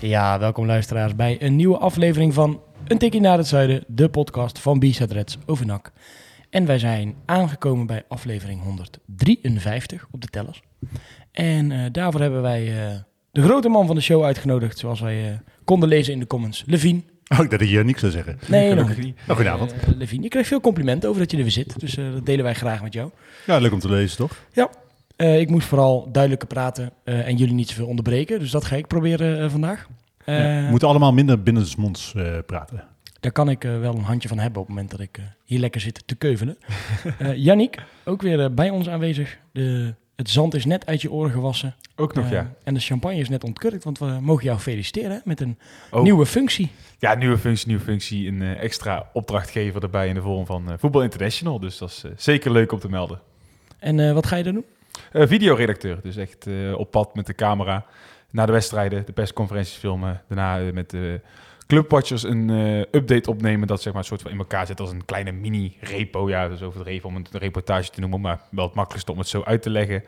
Ja, welkom luisteraars bij een nieuwe aflevering van Een Tikkie naar het Zuiden, de podcast van B-Set Reds over NAC. En wij zijn aangekomen bij aflevering 153 op de tellers. En eh, daarvoor hebben wij eh, de grote man van de show uitgenodigd, zoals wij eh, konden lezen in de comments, Levine. Oh, ik dacht dat je niks zou zeggen. Nee, nog niet. Oh, goedenavond. Levine, je krijgt veel complimenten over dat je er weer zit, dus dat delen wij graag met jou. Ja, leuk om te lezen, toch? Ja, eh, ik moest vooral duidelijker praten eh, en jullie niet zoveel onderbreken, dus dat ga ik proberen eh, vandaag. We moeten allemaal minder binnensmonds praten. Daar kan ik wel een handje van hebben op het moment dat ik hier lekker zit te keuvelen. Yannick, ook weer bij ons aanwezig. De, het zand is net uit je oren gewassen. Ook nog, ja. En de champagne is net ontkurkt, want we mogen jou feliciteren met een Oh. nieuwe functie. Ja, nieuwe functie, nieuwe functie. Een extra opdrachtgever erbij in de vorm van Voetbal International. Dus dat is zeker leuk om te melden. En wat ga je dan doen? Eh, videoredacteur, dus echt eh, op pad met de camera. Na de wedstrijden, de persconferenties filmen. Daarna eh, met de clubwatchers een eh, update opnemen. Dat zeg maar een soort van in elkaar zit als een kleine mini-repo. Ja, dat is overdreven om het een reportage te noemen. Maar wel het makkelijkste om het zo uit te leggen.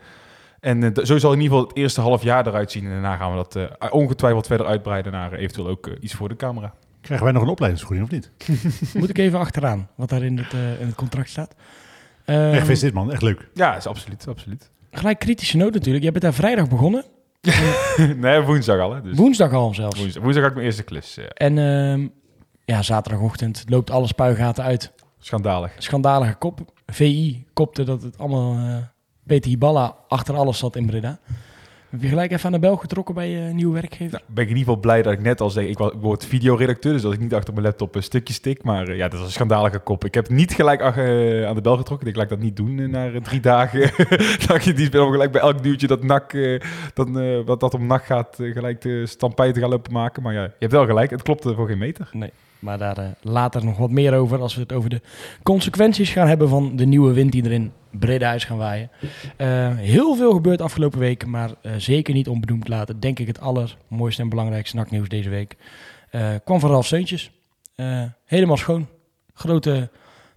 En zo zal in ieder geval het eerste half jaar eruit zien. En daarna gaan we dat eh, ongetwijfeld verder uitbreiden naar eventueel ook iets voor de camera. Krijgen wij nog een opleidingsvergoeding of niet? Moet ik even achteraan, wat daar in het, eh, in het contract staat. Ehm, Echt gefeliciteerd man, echt leuk. Ja, is absoluut, absoluut. Gelijk kritische noot natuurlijk. Je bent daar vrijdag begonnen. nee, woensdag al, hè? Dus Woensdag al zelfs. woensdag, woensdag ga ik mijn eerste klus. En ehm, ja, zaterdagochtend loopt alle spuigaten uit. schandalig. schandalige kop. VI kopte dat het allemaal eh, Peter Hiballa achter alles zat in Breda. Heb je gelijk even aan de bel getrokken bij je nieuwe werkgever? Nou, ben ik in ieder geval blij dat ik net al zei, ik word videoredacteur, dus dat ik niet achter mijn laptop een stukje stik. Maar eh, ja, dat is een schandalige kop. Ik heb niet gelijk ach- eh, aan de bel getrokken. Ik laat dat niet doen eh, na eh, drie dagen. dat je die spel gelijk bij elk duwtje dat nak, eh, eh, wat dat om nak gaat, eh, gelijk de stampij te gaan lopen maken. Maar ja, je hebt wel gelijk, het klopt eh, voor geen meter. Maar daar eh, later nog wat meer over als we het over de consequenties gaan hebben van de nieuwe wind die er in Breda is gaan waaien. Eh, heel veel gebeurd afgelopen week, maar eh, zeker niet onbenoemd laten. Denk ik het allermooiste en belangrijkste naknieuws deze week. Kwam van Ralf Seuntjes. Helemaal schoon. Grote,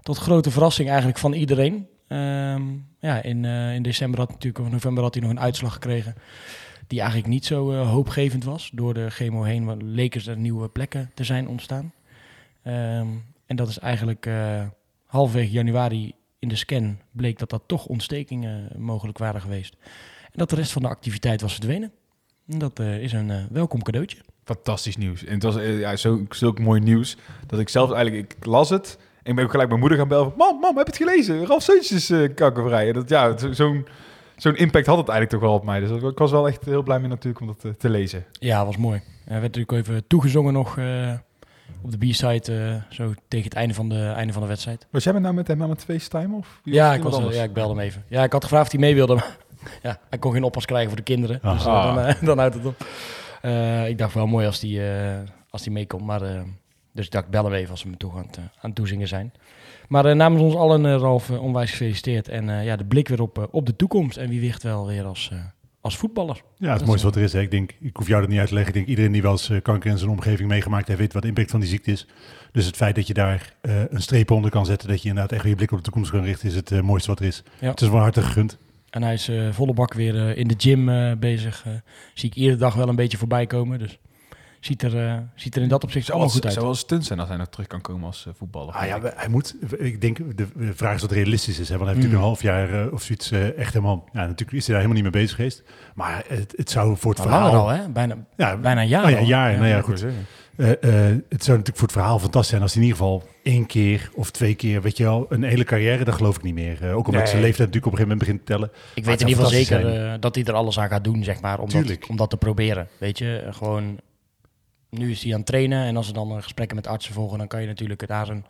tot grote verrassing eigenlijk van iedereen. Ehm, ja, in, in december had natuurlijk, of november had hij nog een uitslag gekregen. Die eigenlijk niet zo hoopgevend was. Door de chemo heen leken er nieuwe plekken te zijn ontstaan. Ehm, en dat is eigenlijk eh halverwege januari in de scan bleek dat dat toch ontstekingen mogelijk waren geweest. En dat de rest van de activiteit was verdwenen. En dat eh, is een eh, welkom cadeautje. Fantastisch nieuws. En het was eh, ja, zo, zulk mooi nieuws dat ik zelf eigenlijk, ik las het. En ik ben ook gelijk mijn moeder gaan bellen. Mam, mam, heb je het gelezen? Ralf Seuntjes is eh, kankervrij. En dat, ja, zo- zo'n zo'n impact had het eigenlijk toch wel op mij. Dus ik was wel echt heel blij mee natuurlijk om dat eh, te lezen. Ja, was mooi. Er werd natuurlijk even toegezongen nog eh, op de B-side, eh, zo tegen het einde van de, einde van de wedstrijd. Was jij met nou met hem aan het FaceTime? Of Ja, ik, was, eh, ja, ik belde hem even. Ja, ik had gevraagd of hij mee wilde, maar ja, hij kon geen oppas krijgen voor de kinderen. Ah. Dus eh, dan, dan houdt het op. Eh, ik dacht wel mooi als die, eh, als die meekomt, maar... dus ik dacht, bel hem even als we me toe aan het, aan het toezingen zijn. Maar eh, namens ons allen, Ralf, onwijs gefeliciteerd. En eh, ja, de blik weer op, op de toekomst. En wie weegt wel weer als, eh, als voetballer. Ja, het is mooiste wat er is. Hè. Ik denk, ik hoef jou dat niet uit te leggen. Ik denk, iedereen die wel eens eh, kanker in zijn omgeving meegemaakt heeft, weet wat de impact van die ziekte is. Dus het feit dat je daar eh, een streep onder kan zetten, dat je inderdaad echt weer je blik op de toekomst kan richten, is het eh, mooiste wat er is. Ja. Het is wel hartig gegund. En hij is volle bak weer in de gym bezig. zie ik iedere dag wel een beetje voorbij komen. Dus ziet er, eh, ziet er in dat opzicht allemaal goed uit. zou wel stunt zijn als hij nog terug kan komen als eh, voetballer. Ah ja, hij moet, ik denk, de vraag is wat realistisch is. Hè? Want hij heeft Mm. natuurlijk een half jaar eh, of zoiets echt helemaal, ja, natuurlijk is hij daar helemaal niet mee bezig geweest. Maar het, het zou voor het Maar verhaal... al, hè? Bijna, Ja, bijna een jaar Oh ja, een jaar. Nou ja, goed. Eh, eh, het zou natuurlijk voor het verhaal fantastisch zijn als hij in ieder geval één keer of twee keer, weet je wel, een hele carrière, dat geloof ik niet meer. Eh, ook omdat Nee. zijn leeftijd natuurlijk op een gegeven moment begint te tellen. Ik weet in het ieder geval zeker dat hij er alles aan gaat doen, zeg maar, om, dat, om dat te proberen. Weet je, gewoon... Nu is hij aan het trainen en als er dan gesprekken met artsen volgen, dan kan je natuurlijk daar een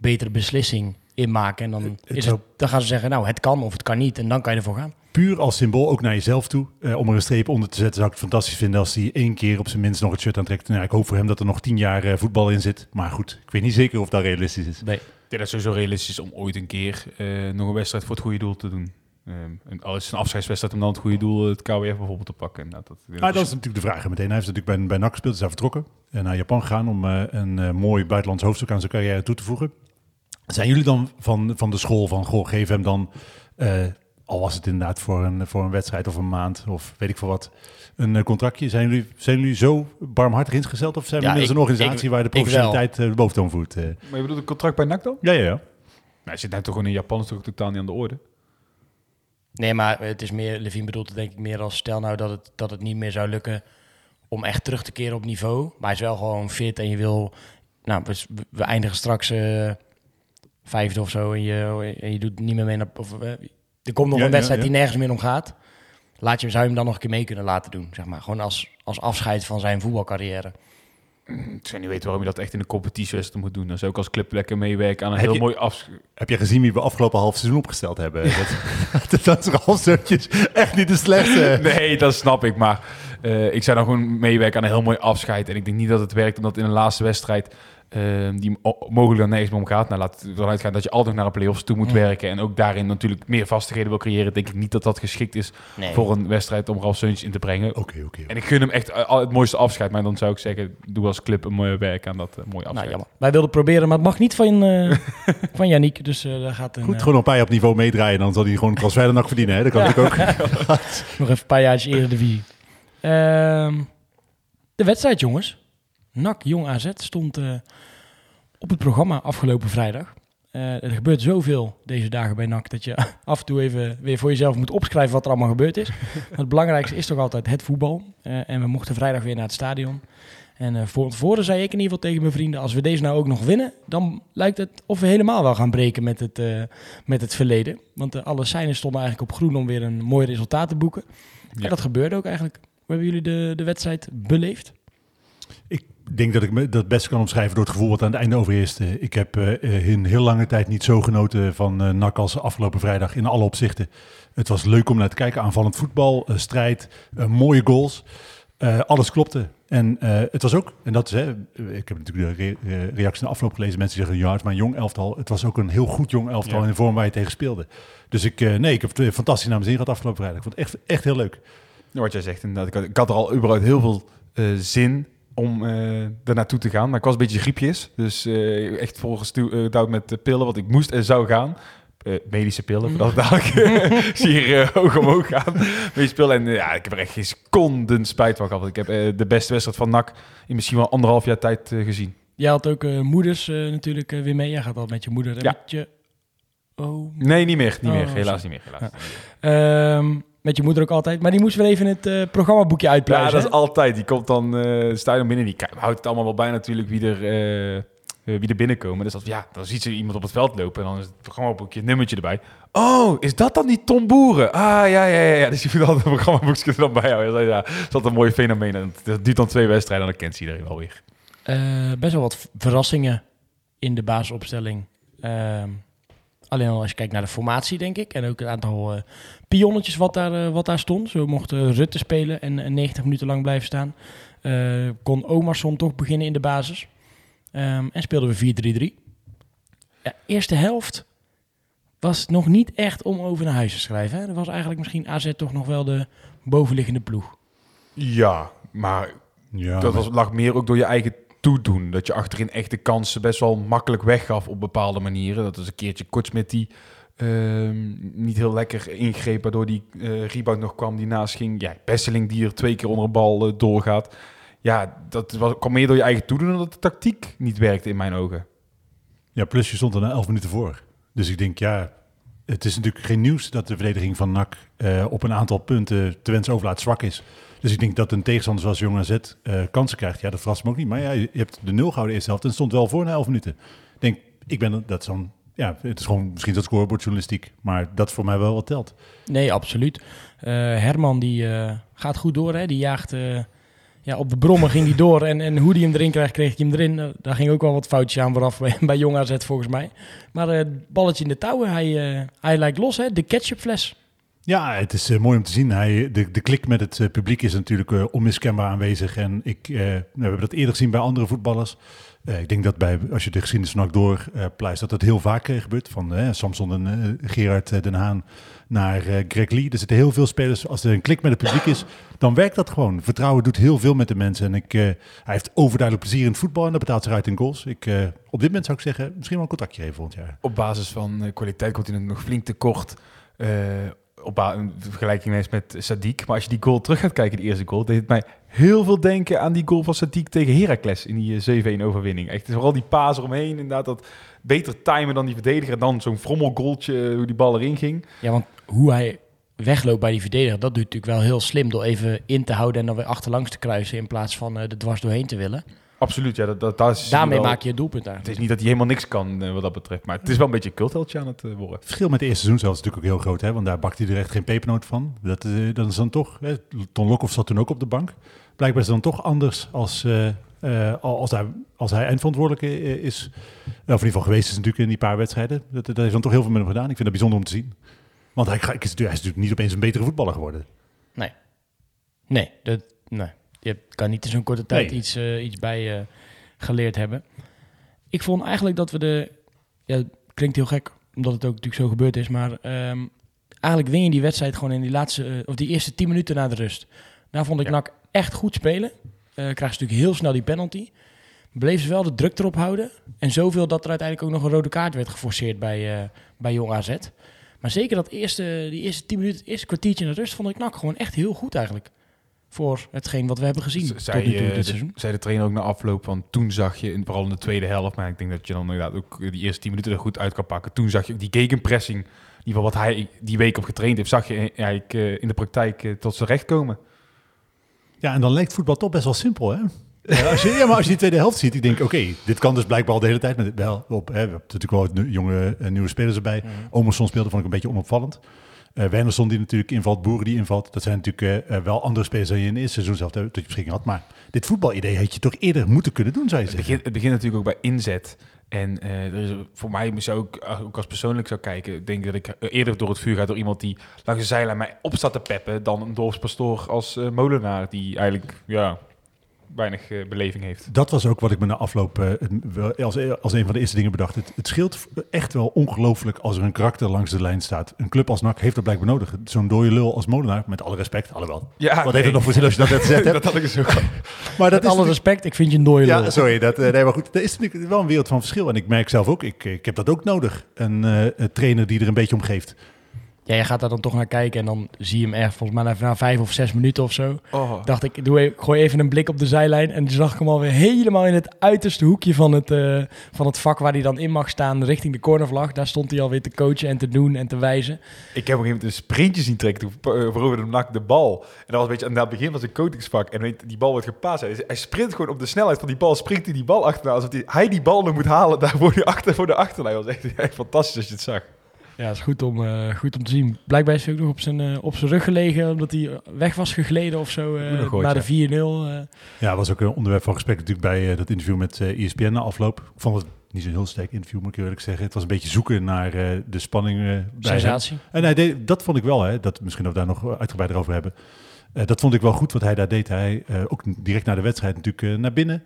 betere beslissing in maken. En dan, Het- het is zou- het, dan gaan ze zeggen, nou, het kan of het kan niet. En dan kan je ervoor gaan. puur als symbool, ook naar jezelf toe, eh, om er een streep onder te zetten, zou ik het fantastisch vinden als hij één keer op zijn minst nog het shirt aantrekt. Nou, ik hoop voor hem dat er nog tien jaar eh, voetbal in zit. Maar goed, ik weet niet zeker of dat realistisch is. Nee. Ik denk dat het sowieso realistisch is om ooit een keer eh, nog een wedstrijd voor het goede doel te doen. Ehm, en als een afscheidswedstrijd om dan het goede doel, het KWF bijvoorbeeld te pakken. Nou, dat, Maar dat is natuurlijk de vraag meteen. Hij heeft natuurlijk bij, bij NAC gespeeld, is daar vertrokken. En naar Japan gegaan om eh, een eh, mooi buitenlands hoofdstuk aan zijn carrière toe te voegen. Zijn jullie dan van, van de school van, goh, geef hem dan, eh, al was het inderdaad voor een, voor een wedstrijd of een maand of weet ik veel wat, een contractje. Zijn jullie, zijn jullie zo barmhartig ingesteld of zijn Ja, jullie inmiddels ik- een organisatie ik- waar de professionaliteit de boventoon voert? Maar je bedoelt een contract bij NAC dan? ja, ja, ja. Nou, hij zit nou toch gewoon in Japan, is toch ook totaal niet aan de orde. Nee, maar het is meer, Levine bedoelt het denk ik meer als stel nou dat het, dat het niet meer zou lukken om echt terug te keren op niveau. Maar hij is wel gewoon fit en je wil, nou, we, we eindigen straks eh, vijfde of zo en je, en je doet niet meer mee naar, of, eh, er komt nog Ja, een wedstrijd ja, ja. die nergens meer om gaat. Laat je, zou je hem dan nog een keer mee kunnen laten doen, zeg maar. Gewoon als, als afscheid van zijn voetbalcarrière. Ik zou niet weten waarom je dat echt in de competitiewedstrijd moet doen. Dan zou ik als club lekker meewerken aan een Heb heel je- mooi af... Heb je gezien wie we afgelopen half seizoen opgesteld hebben? dat, dat is halfstukjes echt niet de slechtste. Nee, dat snap ik. Maar eh, ik zou dan gewoon meewerken aan een heel mooi afscheid. En ik denk niet dat het werkt omdat in een laatste wedstrijd... eh, die mo- mogelijk dan nergens meer om gaat. Nou, laat ervan uitgaan dat je altijd naar de play-offs toe moet Mm. werken. En ook daarin natuurlijk meer vastigheden wil creëren. Denk ik niet dat dat geschikt is Nee. voor een wedstrijd om Ralf Seuntjes in te brengen. Oké, oké. En ik gun hem echt al het mooiste afscheid. Maar dan zou ik zeggen, doe als club een mooi werk aan dat eh, mooie afscheid. Nou, jammer. Wij wilden proberen, maar het mag niet van, eh van Yannick. Dus eh daar gaat een, Goed, gewoon op een op niveau meedraaien. Dan zal hij gewoon een transfer nog verdienen. Hè? Dat kan natuurlijk ook. Nog even een paar jaartjes eerder de vier. Ehm, de wedstrijd, jongens. NAC Jong AZ stond eh, op het programma afgelopen vrijdag. Eh, er gebeurt zoveel deze dagen bij NAC dat je af en toe even weer voor jezelf moet opschrijven wat er allemaal gebeurd is. Maar het belangrijkste is toch altijd het voetbal. Eh, en we mochten vrijdag weer naar het stadion. En voor tevoren zei ik in ieder geval tegen mijn vrienden, als we deze nou ook nog winnen, dan lijkt het of we helemaal wel gaan breken met het, met het verleden. Want alle seinen stonden eigenlijk op groen om weer een mooi resultaat te boeken. Ja. En dat gebeurde ook eigenlijk. Hoe hebben jullie de, de wedstrijd beleefd? Denk dat ik me dat best kan omschrijven door het gevoel wat aan het einde overheerste. Ik heb eh, in heel lange tijd niet zo genoten van eh NAC als afgelopen vrijdag in alle opzichten. Het was leuk om naar te kijken. Aanvallend voetbal, eh, strijd, eh, mooie goals. Eh, alles klopte. En eh, het was ook, en dat is, hè, ik heb natuurlijk de re- eh, reacties na afloop gelezen. Mensen zeggen, ja, het is maar een jong elftal. Het was ook een heel goed jong elftal Ja. in de vorm waar je tegen speelde. Dus ik, eh, nee, ik heb het fantastisch naar mijn zin gehad afgelopen vrijdag. Ik vond het echt, echt heel leuk. Wat jij zegt, inderdaad. Ik had, ik had er al überhaupt heel veel eh, zin om er naartoe te gaan. Maar ik was een beetje griepjes. Dus eh, echt volgestuurd met pillen, want ik moest en zou gaan. Eh, medische pillen, ik dadelijk zie hier hoog omhoog gaan. Medische pillen. En ja, ik heb er echt geen seconden spijt van gehad. Want ik heb de beste wedstrijd van NAC in misschien wel anderhalf jaar tijd gezien. Jij had ook moeders natuurlijk weer mee. Jij gaat al met je moeder. en Ja. Met je... Oh. Nee, niet meer. Niet Oh, meer. Helaas niet meer. Helaas. Ehm, met je moeder ook altijd. Maar die moest weer even het eh, programmaboekje Ja, uitpluizen. dat is altijd. Die komt dan uh, stadion binnen. Die houdt het allemaal wel bij natuurlijk wie er, eh, wie er binnenkomen. Dus dat, ja, dan ziet ze iemand op het veld lopen en dan is het programmaboekje, een nummertje erbij. Oh, is dat dan die Tom Boeren? Ah, ja, ja, ja. ja. Dus je moet altijd een programmaboekje er dan bij houden. Ja, dat is altijd een mooi fenomeen. En dat duurt dan twee wedstrijden en dan kent ze iedereen wel weer. Best wel wat verrassingen in de basisopstelling. Ehm, alleen al als je kijkt naar de formatie, denk ik. En ook het aantal pionnetjes wat daar, eh, wat daar stond. Zo mocht eh, Rutte spelen en, en 90 minuten lang blijven staan. Eh, kon Omarsson toch beginnen in de basis. Ehm, en speelden we 4-3-3. Ja, eerste helft was nog niet echt om over naar huis te schrijven. Hè? Er was eigenlijk misschien AZ toch nog wel de bovenliggende ploeg. Ja, maar Ja, dat was, lag meer ook door je eigen toedoen. Dat je achterin echt de kansen best wel makkelijk weggaf op bepaalde manieren. Dat is een keertje Kortsmit die ehm, niet heel lekker ingreep, waardoor die eh rebound nog kwam die naast ging. Ja, Besseling die er twee keer onder een bal eh, doorgaat. Ja, dat was, kwam meer door je eigen toedoen dat de tactiek niet werkte in mijn ogen. Ja, plus je stond er na elf minuten voor. Dus ik denk, ja, het is natuurlijk geen nieuws dat de verdediging van NAC eh, op een aantal punten te wensen overlaat zwak is. Dus ik denk dat een tegenstander zoals Jong AZ kansen krijgt. Ja, dat verrast me ook niet. Maar ja, je hebt de nul gehouden eerste helft en stond wel voor na elf minuten. Ik denk, ik ben dat zo'n, ja, het is gewoon misschien dat scorebordjournalistiek. Maar dat voor mij wel wat telt. Nee, absoluut. Eh, Herman die eh, gaat goed door. Hè? Die jaagt eh, ja, op de brommen ging hij door. En, en hoe hij hem erin krijgt, kreeg hij hem erin. Daar ging ook wel wat foutjes aan vooraf bij, bij Jong AZ volgens mij. Maar het balletje in de touwen, hij, hij lijkt los. Hè? De ketchupfles. Ja, het is mooi om te zien. Hij, de, de klik met het publiek is natuurlijk onmiskenbaar aanwezig. En ik, we hebben dat eerder gezien bij andere voetballers. Eh, ik denk dat bij, als je de geschiedenis van NAC doorpluist, dat dat heel vaak eh, gebeurt. Van eh, Samson en eh, Gerard eh, Den Haan naar eh, Greg Lee. Er zitten heel veel spelers. Als er een klik met het publiek is, dan werkt dat gewoon. Vertrouwen doet heel veel met de mensen. En ik, eh, hij heeft overduidelijk plezier in het voetbal en dat betaalt zich uit in goals. Ik, eh, op dit moment zou ik zeggen, misschien wel een contactje geven volgend jaar. Op basis van eh, kwaliteit komt hij nog flink tekort. eh op een vergelijking met Sadiq. Maar als je die goal terug gaat kijken, die eerste goal, deed het mij heel veel denken aan die goal van Sadiq tegen Heracles in die eh, 7-1 overwinning. Echt vooral die paas eromheen, inderdaad, dat beter timen dan die verdediger. Dan zo'n frommelgoaltje, eh, hoe die bal erin ging. Ja, want hoe hij wegloopt bij die verdediger, dat doet natuurlijk wel heel slim door even in te houden en dan weer achterlangs te kruisen in plaats van eh er dwars doorheen te willen. Absoluut, ja. Dat, dat, dat is Daarmee wel- maak je het doelpunt Het eigenlijk. is niet dat hij helemaal niks kan eh, wat dat betreft. Maar het is wel een beetje een cultheldje aan het eh, worden. Het verschil met de eerste seizoen zelfs is natuurlijk ook heel groot, hè? want daar bakt hij er echt geen pepernoot van. Dat, eh, dat is dan toch, hè? Ton Lokhoff zat toen ook op de bank. Blijkbaar is het dan toch anders als, eh, eh, als, hij, als hij eindverantwoordelijke eh, is. Of in ieder geval geweest is natuurlijk in die paar wedstrijden. Dat, dat heeft dan toch heel veel met hem gedaan. Ik vind dat bijzonder om te zien. Want hij, hij is natuurlijk- hij is natuurlijk niet opeens een betere voetballer geworden. Nee. Nee, dat, nee. je kan niet in zo'n korte tijd Nee. iets, eh, iets bij geleerd hebben. Ik vond eigenlijk dat we de... Ja, het klinkt heel gek, omdat het ook natuurlijk zo gebeurd is, maar ehm, eigenlijk win je die wedstrijd gewoon in die laatste, of die eerste 10 minuten na de rust. Daar vond ik Ja. NAC echt goed spelen. Eh krijg ze natuurlijk heel snel die penalty. Bleef ze wel de druk erop houden. En zoveel dat er uiteindelijk ook nog een rode kaart werd geforceerd bij, eh, bij Jong AZ. Maar zeker dat eerste, die eerste 10 minuten, het eerste kwartiertje in de rust, vond ik NAC gewoon echt heel goed eigenlijk. Voor hetgeen wat we hebben gezien Z- tot Zei, nu toe eh, dit de, seizoen. zei de trainer ook na afloop, want toen zag je, in, vooral in de tweede helft, maar ik denk dat je dan inderdaad ook die eerste 10 minuten er goed uit kan pakken. Toen zag je ook die gegenpressing, in ieder geval wat hij die week op getraind heeft, zag je eh, eigenlijk in de praktijk tot zijn recht komen. Ja, en dan lijkt voetbal toch best wel simpel, hè? Ja, als je, ja, maar als je die tweede helft ziet, ik denk, oké, dit kan dus blijkbaar al de hele tijd. Met, wel, op, hè, we hebben natuurlijk wel jonge eh, nieuwe spelers erbij. Mhm. Omerson speelde, vond ik een beetje onopvallend. Eh Wernersson die natuurlijk invalt, Boeren die invalt. Dat zijn natuurlijk eh, eh, wel andere spelers dan je in het eerste seizoen zelf tot je beschikking had. Maar dit voetbalidee had je toch eerder moeten kunnen doen, zou je Het zeggen. begint, het begint natuurlijk ook bij inzet. En eh, is, voor mij zou ik, ook als persoonlijk zou kijken, denk ik dat ik eerder door het vuur ga door iemand die langs de zijlijn mij op staat te peppen dan een dorpspastoor als eh, molenaar die eigenlijk ja, weinig eh, beleving heeft. Dat was ook wat ik me na afloop eh, wel als, als een van de eerste dingen bedacht. Het, het scheelt echt wel ongelooflijk als er een karakter langs de lijn staat. Een club als NAC heeft dat blijkbaar nodig. Zo'n dode lul als molenaar, met alle respect, alhoewel. Ja, Wat heeft het nog voor zin als je dat net gezegd hebt? dat had ik dus ook. Maar dat Met alle respect, ik vind je een dode lul. Ja, sorry. Dat, eh, nee, maar goed, er is natuurlijk wel een wereld van verschil. En ik merk zelf ook, ik, ik heb dat ook nodig. Een, eh, een trainer die er een beetje om geeft. Ja, je gaat daar dan toch naar kijken en dan zie je hem echt volgens mij na, vijf of zes minuten of zo. Oh. Dacht ik, doe even, gooi even een blik op de zijlijn en toen zag ik hem alweer helemaal in het uiterste hoekje van het, eh, van het vak waar hij dan in mag staan richting de cornervlag. Daar stond hij alweer te coachen en te doen en te wijzen. Ik heb op een gegeven moment een sprintje zien trekken. Toen veroverde hem NAC de bal. En dat was een beetje aan het begin van zijn coachingsvak. En weet, die bal wordt gepaast. Hij, hij sprint gewoon op de snelheid van die bal. Springt hij die bal achterna. Alsof hij, hij die bal nog moet halen daar voor, die achter, voor de achterlijn. Dat was echt, echt fantastisch als je het zag. Ja, dat is goed om, eh, goed om te zien. Blijkbaar is hij ook nog op zijn, eh, op zijn rug gelegen omdat hij weg was gegleden of zo eh, Goed nog gehoord, na ja. de 4-0. eh. Ja, was ook een onderwerp van gesprek natuurlijk bij eh, dat interview met eh ESPN na afloop. Ik vond het niet zo'n heel sterk interview, moet ik eerlijk zeggen. Het was een beetje zoeken naar eh, de spanning eh, bij hem. sensatie. En hij deed, dat vond ik wel, hè, dat, misschien dat we daar nog uitgebreider over hebben. Eh, dat vond ik wel goed wat hij daar deed. Hij, eh, ook direct na de wedstrijd natuurlijk eh, naar binnen.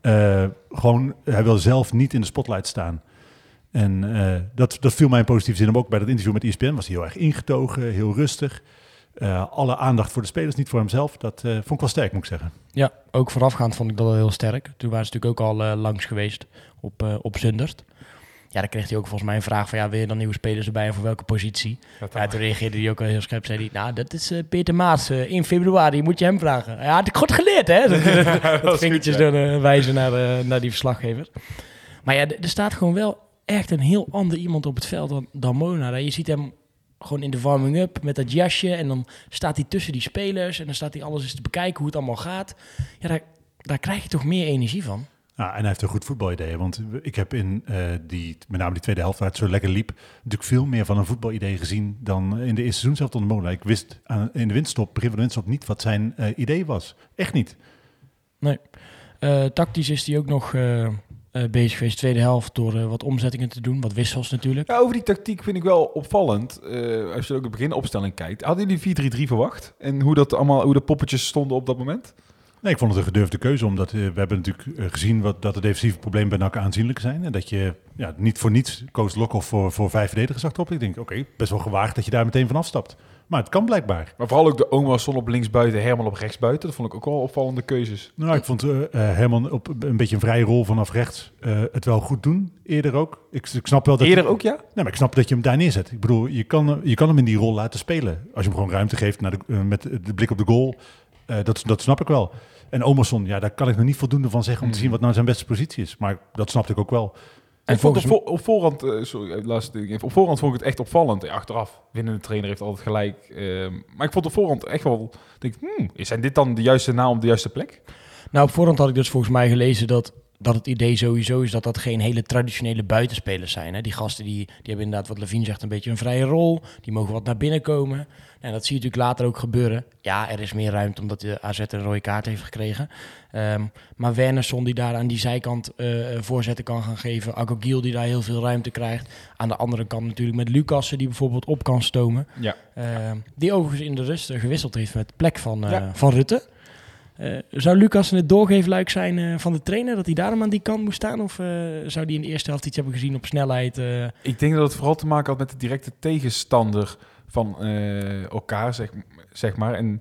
Eh, gewoon, hij wil zelf niet in de spotlight staan. En eh, dat, dat viel mij in positieve zin. Maar ook bij dat interview met ESPN was hij heel erg ingetogen, heel rustig. Eh, alle aandacht voor de spelers, niet voor hemzelf. Dat eh, vond ik wel sterk, moet ik zeggen. Ja, ook voorafgaand vond ik dat wel heel sterk. Toen waren ze natuurlijk ook al eh, langs geweest op, eh op Zundert. Ja, dan kreeg hij ook volgens mij een vraag van... ja, wil je dan nieuwe spelers erbij en voor welke positie? Ja, toen reageerde hij ook al heel scherp. Zei hij, nou, dat is eh, Peter Maas. eh, in februari moet je hem vragen. Ja, had ik goed geleerd, hè? Dat, dat vingertjes goed, dan, wijzen naar, naar die verslaggever. Maar ja, er staat gewoon wel echt een heel ander iemand op het veld dan, dan Mona. Je ziet hem gewoon in de warming-up met dat jasje. En dan staat hij tussen die spelers. En dan staat hij alles eens te bekijken hoe het allemaal gaat. Ja, daar, daar krijg je toch meer energie van. Ja, en hij heeft een goed voetbalidee. Want ik heb in eh, die, met name die tweede helft, waar het zo lekker liep, natuurlijk veel meer van een voetbalidee gezien dan in de eerste seizoen zelf onder Mola. Ik wist aan, in de winststop, begin van de winststop, niet wat zijn eh, idee was. Echt niet. Nee. Eh, tactisch is hij ook nog eh, eh, bezig geweest, tweede helft, door eh, wat omzettingen te doen. Wat wissels natuurlijk. Ja, over die tactiek vind ik wel opvallend. Eh, als je ook de beginopstelling kijkt. Hadden jullie 4-3-3 verwacht? En hoe, dat allemaal, hoe de poppetjes stonden op dat moment? Nee, ik vond het een gedurfde keuze, omdat we hebben natuurlijk gezien wat, dat de defensieve problemen bij NAC aanzienlijk zijn. En dat je ja, niet voor niets Coach Lokhoff voor, voor vijf verdedigers achterop. Ik denk, oké, best wel gewaagd dat je daar meteen van afstapt. Maar het kan blijkbaar. Maar vooral ook de Omerson op linksbuiten, Herman op rechtsbuiten. Dat vond ik ook wel opvallende keuzes. Nou, ik vond eh, Herman op een beetje een vrije rol vanaf rechts eh, het wel goed doen. Eerder ook. Ik, ik snap wel dat Eerder ook, ja? Nee, maar ik snap dat je hem daar neerzet. Ik bedoel, je kan, je kan hem in die rol laten spelen. Als je hem gewoon ruimte geeft naar de, met de blik op de goal. Dat, dat snap ik wel. En Omerson, ja, daar kan ik nog niet voldoende van zeggen om te Hmm. zien wat nou zijn beste positie is. Maar dat snapte ik ook wel. En volgens op, voor- op voorhand, eh, sorry, eh, laatste ding op voorhand vond ik het echt opvallend. Ja, achteraf, winnende trainer heeft altijd gelijk. eh, maar ik vond op voorhand echt wel, denk, hmm, zijn dit dan de juiste naam op de juiste plek? Nou, op voorhand had ik dus volgens mij gelezen dat, dat het idee sowieso is dat dat geen hele traditionele buitenspelers zijn. Hè? Die gasten die, die hebben inderdaad, wat Levine zegt, een beetje een vrije rol. Die mogen wat naar binnen komen. En dat zie je natuurlijk later ook gebeuren. Ja, er is meer ruimte omdat de AZ een rode kaart heeft gekregen. Ehm, maar Wernersson die daar aan die zijkant eh, voorzetten kan gaan geven. Agogiel die daar heel veel ruimte krijgt. Aan de andere kant natuurlijk met Lucassen die bijvoorbeeld op kan stomen. Ja. Ehm, die overigens in de rust eh, gewisseld heeft met plek van, eh, Ja. van Rutte. Eh, zou Lucas het doorgeefluik zijn eh, van de trainer dat hij daarom aan die kant moest staan? Of eh, zou hij in de eerste helft iets hebben gezien op snelheid? Ik denk dat het vooral te maken had met de directe tegenstander van elkaar, zeg, zeg maar. En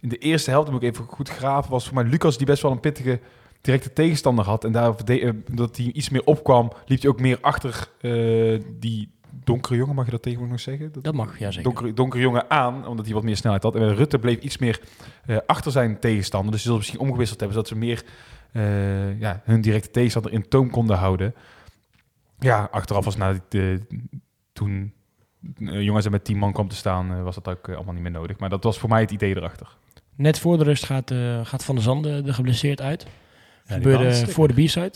in de eerste helft, moet ik even goed graven, was voor mij Lucas die best wel een pittige directe tegenstander had. En daar, dat hij iets meer opkwam, liep hij ook meer achter die donkere jongen, mag je dat tegenwoordig nog zeggen? Dat- dat mag, ja zeker. donkere, donkere jongen aan, omdat hij wat meer snelheid had. En Rutte bleef iets meer eh, achter zijn tegenstander. Dus ze zullen misschien omgewisseld hebben, zodat ze meer eh, ja, hun directe tegenstander in toom konden houden. Ja, achteraf was na de, toen uh, jongens er met 10 man kwam te staan, eh, was dat ook eh, allemaal niet meer nodig. Maar dat was voor mij het idee erachter. Net voor de rust gaat, eh, gaat Van der Zanden er geblesseerd uit. Ja, Gebeurde voor de B-side.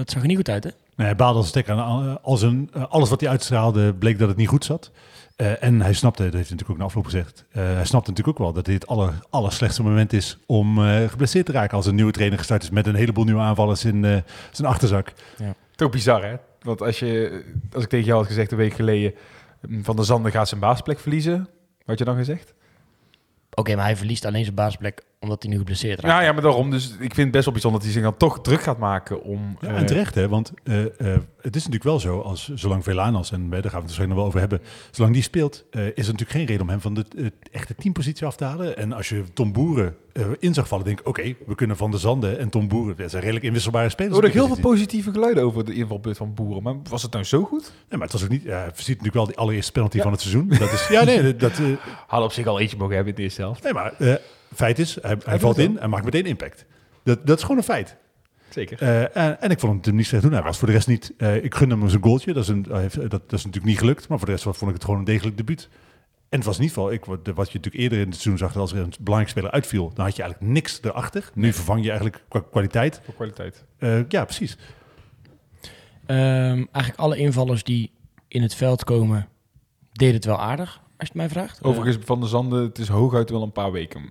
Dat zag er niet goed uit, hè? Nee, hij baalde als een stekker. aan. Als een, eh, alles wat hij uitstraalde bleek dat het niet goed zat. Eh, en hij snapte, dat heeft hij natuurlijk ook na afloop gezegd, eh, hij snapte natuurlijk ook wel dat dit het aller, aller slechtste moment is om eh, geblesseerd te raken als een nieuwe trainer gestart is met een heleboel nieuwe aanvallers in eh, zijn achterzak. Toch bizar, hè? Want als, je, als ik tegen jou had gezegd een week geleden, mm, Van der Zanden gaat zijn baasplek verliezen, wat had je dan gezegd? Oké, maar hij verliest alleen zijn basisplek omdat hij nu geblesseerd raakt. Ja, ja, maar daarom. Dus ik vind het best wel bijzonder dat hij zich dan toch druk gaat maken om... Ja, eh, en terecht, hè? want eh, eh, het is natuurlijk wel zo, als, zolang Velanas, en daar gaan we het waarschijnlijk nog wel over hebben, zolang die speelt, eh, is er natuurlijk geen reden om hem van de echte teampositie af te halen. En als je Tom Boeren eh, in zag vallen, denk ik, oké, we kunnen Van der Zanden en Tom Boeren, dat zijn redelijk inwisselbare Er spelers. die heel veel positie. positieve geluiden over de invalbeurt van Boeren. Maar was het nou zo goed? Nee, maar het was ook niet, ja, hij ziet natuurlijk wel die allereerste penalty Ja. van het seizoen. Dat is, ja, nee, dat, eh, Hadden op zich al eentje mogen hebben in de eerste helft. nee maar eh, feit is, hij, valt in en maakt meteen impact. Dat, dat is gewoon een feit. Zeker. Eh, en, en ik vond hem niet slecht doen. Hij was voor de rest niet. eh, ik gun hem zijn goaltje. Dat is, een, heeft- dat, dat is natuurlijk niet gelukt. Maar voor de rest vond ik het gewoon een degelijk debuut. En het was niet van. Ik, wat wat je natuurlijk eerder in het seizoen zag, dat als er een belangrijke speler uitviel, dan had je eigenlijk niks erachter. Nu vervang je eigenlijk qua kwaliteit. Voor kwaliteit. Eh, ja, precies. Ehm, eigenlijk alle invallers die in het veld komen, deden het wel aardig, als je het mij vraagt. Overigens, Van der Zanden, het is hooguit wel een paar weken.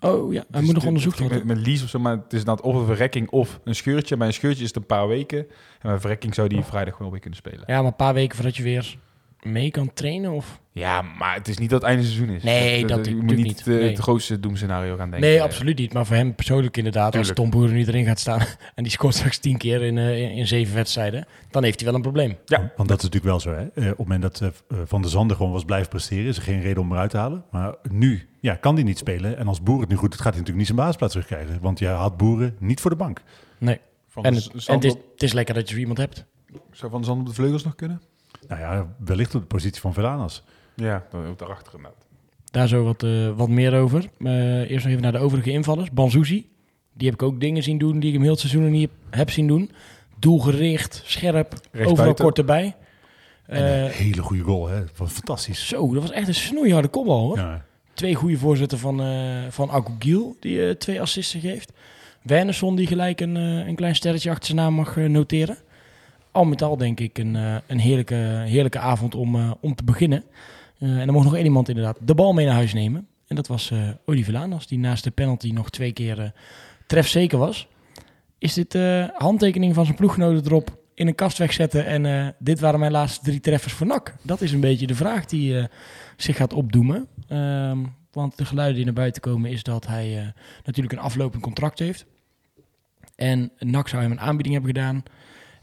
Oh ja, hij moet nog de- onderzocht Met, worden. met lease of zo, maar het is inderdaad of een verrekking of een scheurtje. Bij een scheurtje is het een paar weken. En bij een verrekking zou die vrijdag wel weer kunnen spelen. Ja, maar een paar weken voordat je weer mee kan trainen? Of? Ja, maar het is niet dat het einde seizoen is. Nee, dat je moet niet niet. eh, Nee. het grootste doemscenario gaan denken. nee, absoluut niet. Maar voor hem persoonlijk inderdaad, Tuurlijk. als Tom Boeren niet erin gaat staan en die scoort straks tien keer in, eh, in, in zeven wedstrijden, dan heeft hij wel een probleem. Ja. Want dat is natuurlijk wel zo. Hè? Eh, op het moment dat Van der Zanden gewoon was blijven presteren, is er geen reden om eruit te halen. Maar nu ja, kan hij niet spelen. En als Boer het nu goed doet, gaat hij natuurlijk niet zijn basisplaats terugkrijgen. Want je had Boeren niet voor de bank. Nee. Van En, de het, en is, het is lekker dat je er iemand hebt. Zou Van der Zanden op de vleugels nog kunnen? Nou ja, wellicht op de positie van Veranas. Ja, dan ook daarachter inderdaad. Daar zo wat, eh, wat meer over. Eh, eerst nog even naar de overige invallers. Banzuzi, die heb ik ook dingen zien doen die ik hem heel het seizoen nog niet heb, zien doen. Doelgericht, scherp, overal buiten. kort erbij. En een Eh, hele goede goal, hè? Fantastisch. zo, dat was echt een snoeiharde kopbal hoor. Ja. Twee goede voorzetten van, eh van Agogiel, die eh, twee assisten geeft. Wernersson, die gelijk een, eh, een klein sterretje achter zijn naam mag eh, noteren. Al met al denk ik een, eh, een heerlijke, heerlijke avond om, eh, om te beginnen. Eh, en dan mocht nog één iemand inderdaad de bal mee naar huis nemen. En dat was eh Oliver Lanas, die naast de penalty nog twee keer trefzeker was. is dit de handtekening van zijn ploeggenoten erop in een kast wegzetten en dit waren mijn laatste drie treffers voor NAC? Dat is een beetje de vraag die zich gaat opdoemen. Ehm, want de geluiden die naar buiten komen is dat hij natuurlijk een aflopend contract heeft. En NAC zou hem een aanbieding hebben gedaan.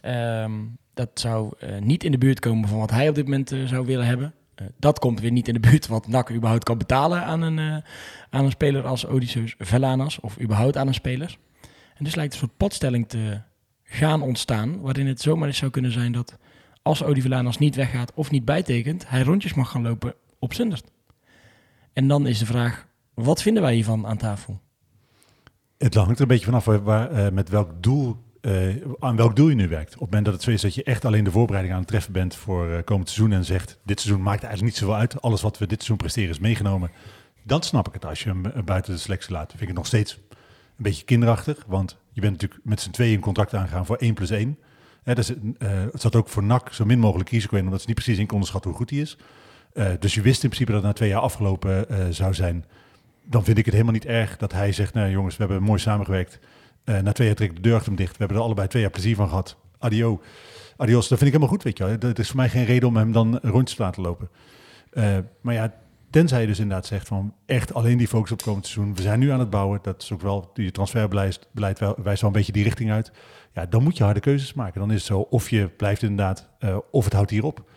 Ehm, dat zou eh, niet in de buurt komen van wat hij op dit moment eh, zou willen hebben. Eh, dat komt weer niet in de buurt wat NAC überhaupt kan betalen aan een, aan een speler als Odysseus Velanas. Of überhaupt aan een speler. En dus lijkt een soort padstelling te gaan ontstaan. Waarin het zomaar eens zou kunnen zijn dat als Odi Velanas niet weggaat of niet bijtekent, hij rondjes mag gaan lopen op Zundert. En dan is de vraag, wat vinden wij hiervan aan tafel? Het hangt er een beetje vanaf waar, waar, met welk doel, eh, aan welk doel je nu werkt. Op het moment dat het zo is dat je echt alleen de voorbereiding aan het treffen bent voor eh, komend seizoen en zegt, dit seizoen maakt eigenlijk niet zoveel uit. Alles wat we dit seizoen presteren is meegenomen. Dan snap ik het als je hem eh, buiten de selectie laat. Vind ik het nog steeds een beetje kinderachtig, want je bent natuurlijk met z'n tweeën een contract aangegaan voor 1 plus 1. Hè, dus, het zat ook voor NAC zo min mogelijk risico in, omdat ze niet precies in konden schatten hoe goed hij is. Dus je wist in principe dat het na twee jaar afgelopen zou zijn. Dan vind ik het helemaal niet erg dat hij zegt, nou jongens, we hebben mooi samengewerkt. Eh, na twee jaar trek de deur hem dicht. We hebben er allebei twee jaar plezier van gehad. Adio. Adios, dat vind ik helemaal goed, weet je wel. Dat is voor mij geen reden om hem dan rondjes te laten lopen. Eh, maar ja, tenzij je dus inderdaad zegt van echt alleen die focus op komend seizoen. We zijn nu aan het bouwen. Dat is ook wel, die transferbeleid beleid wel, wijst wel een beetje die richting uit. Ja, dan moet je harde keuzes maken. Dan is het zo, of je blijft inderdaad, eh, of het houdt hier op.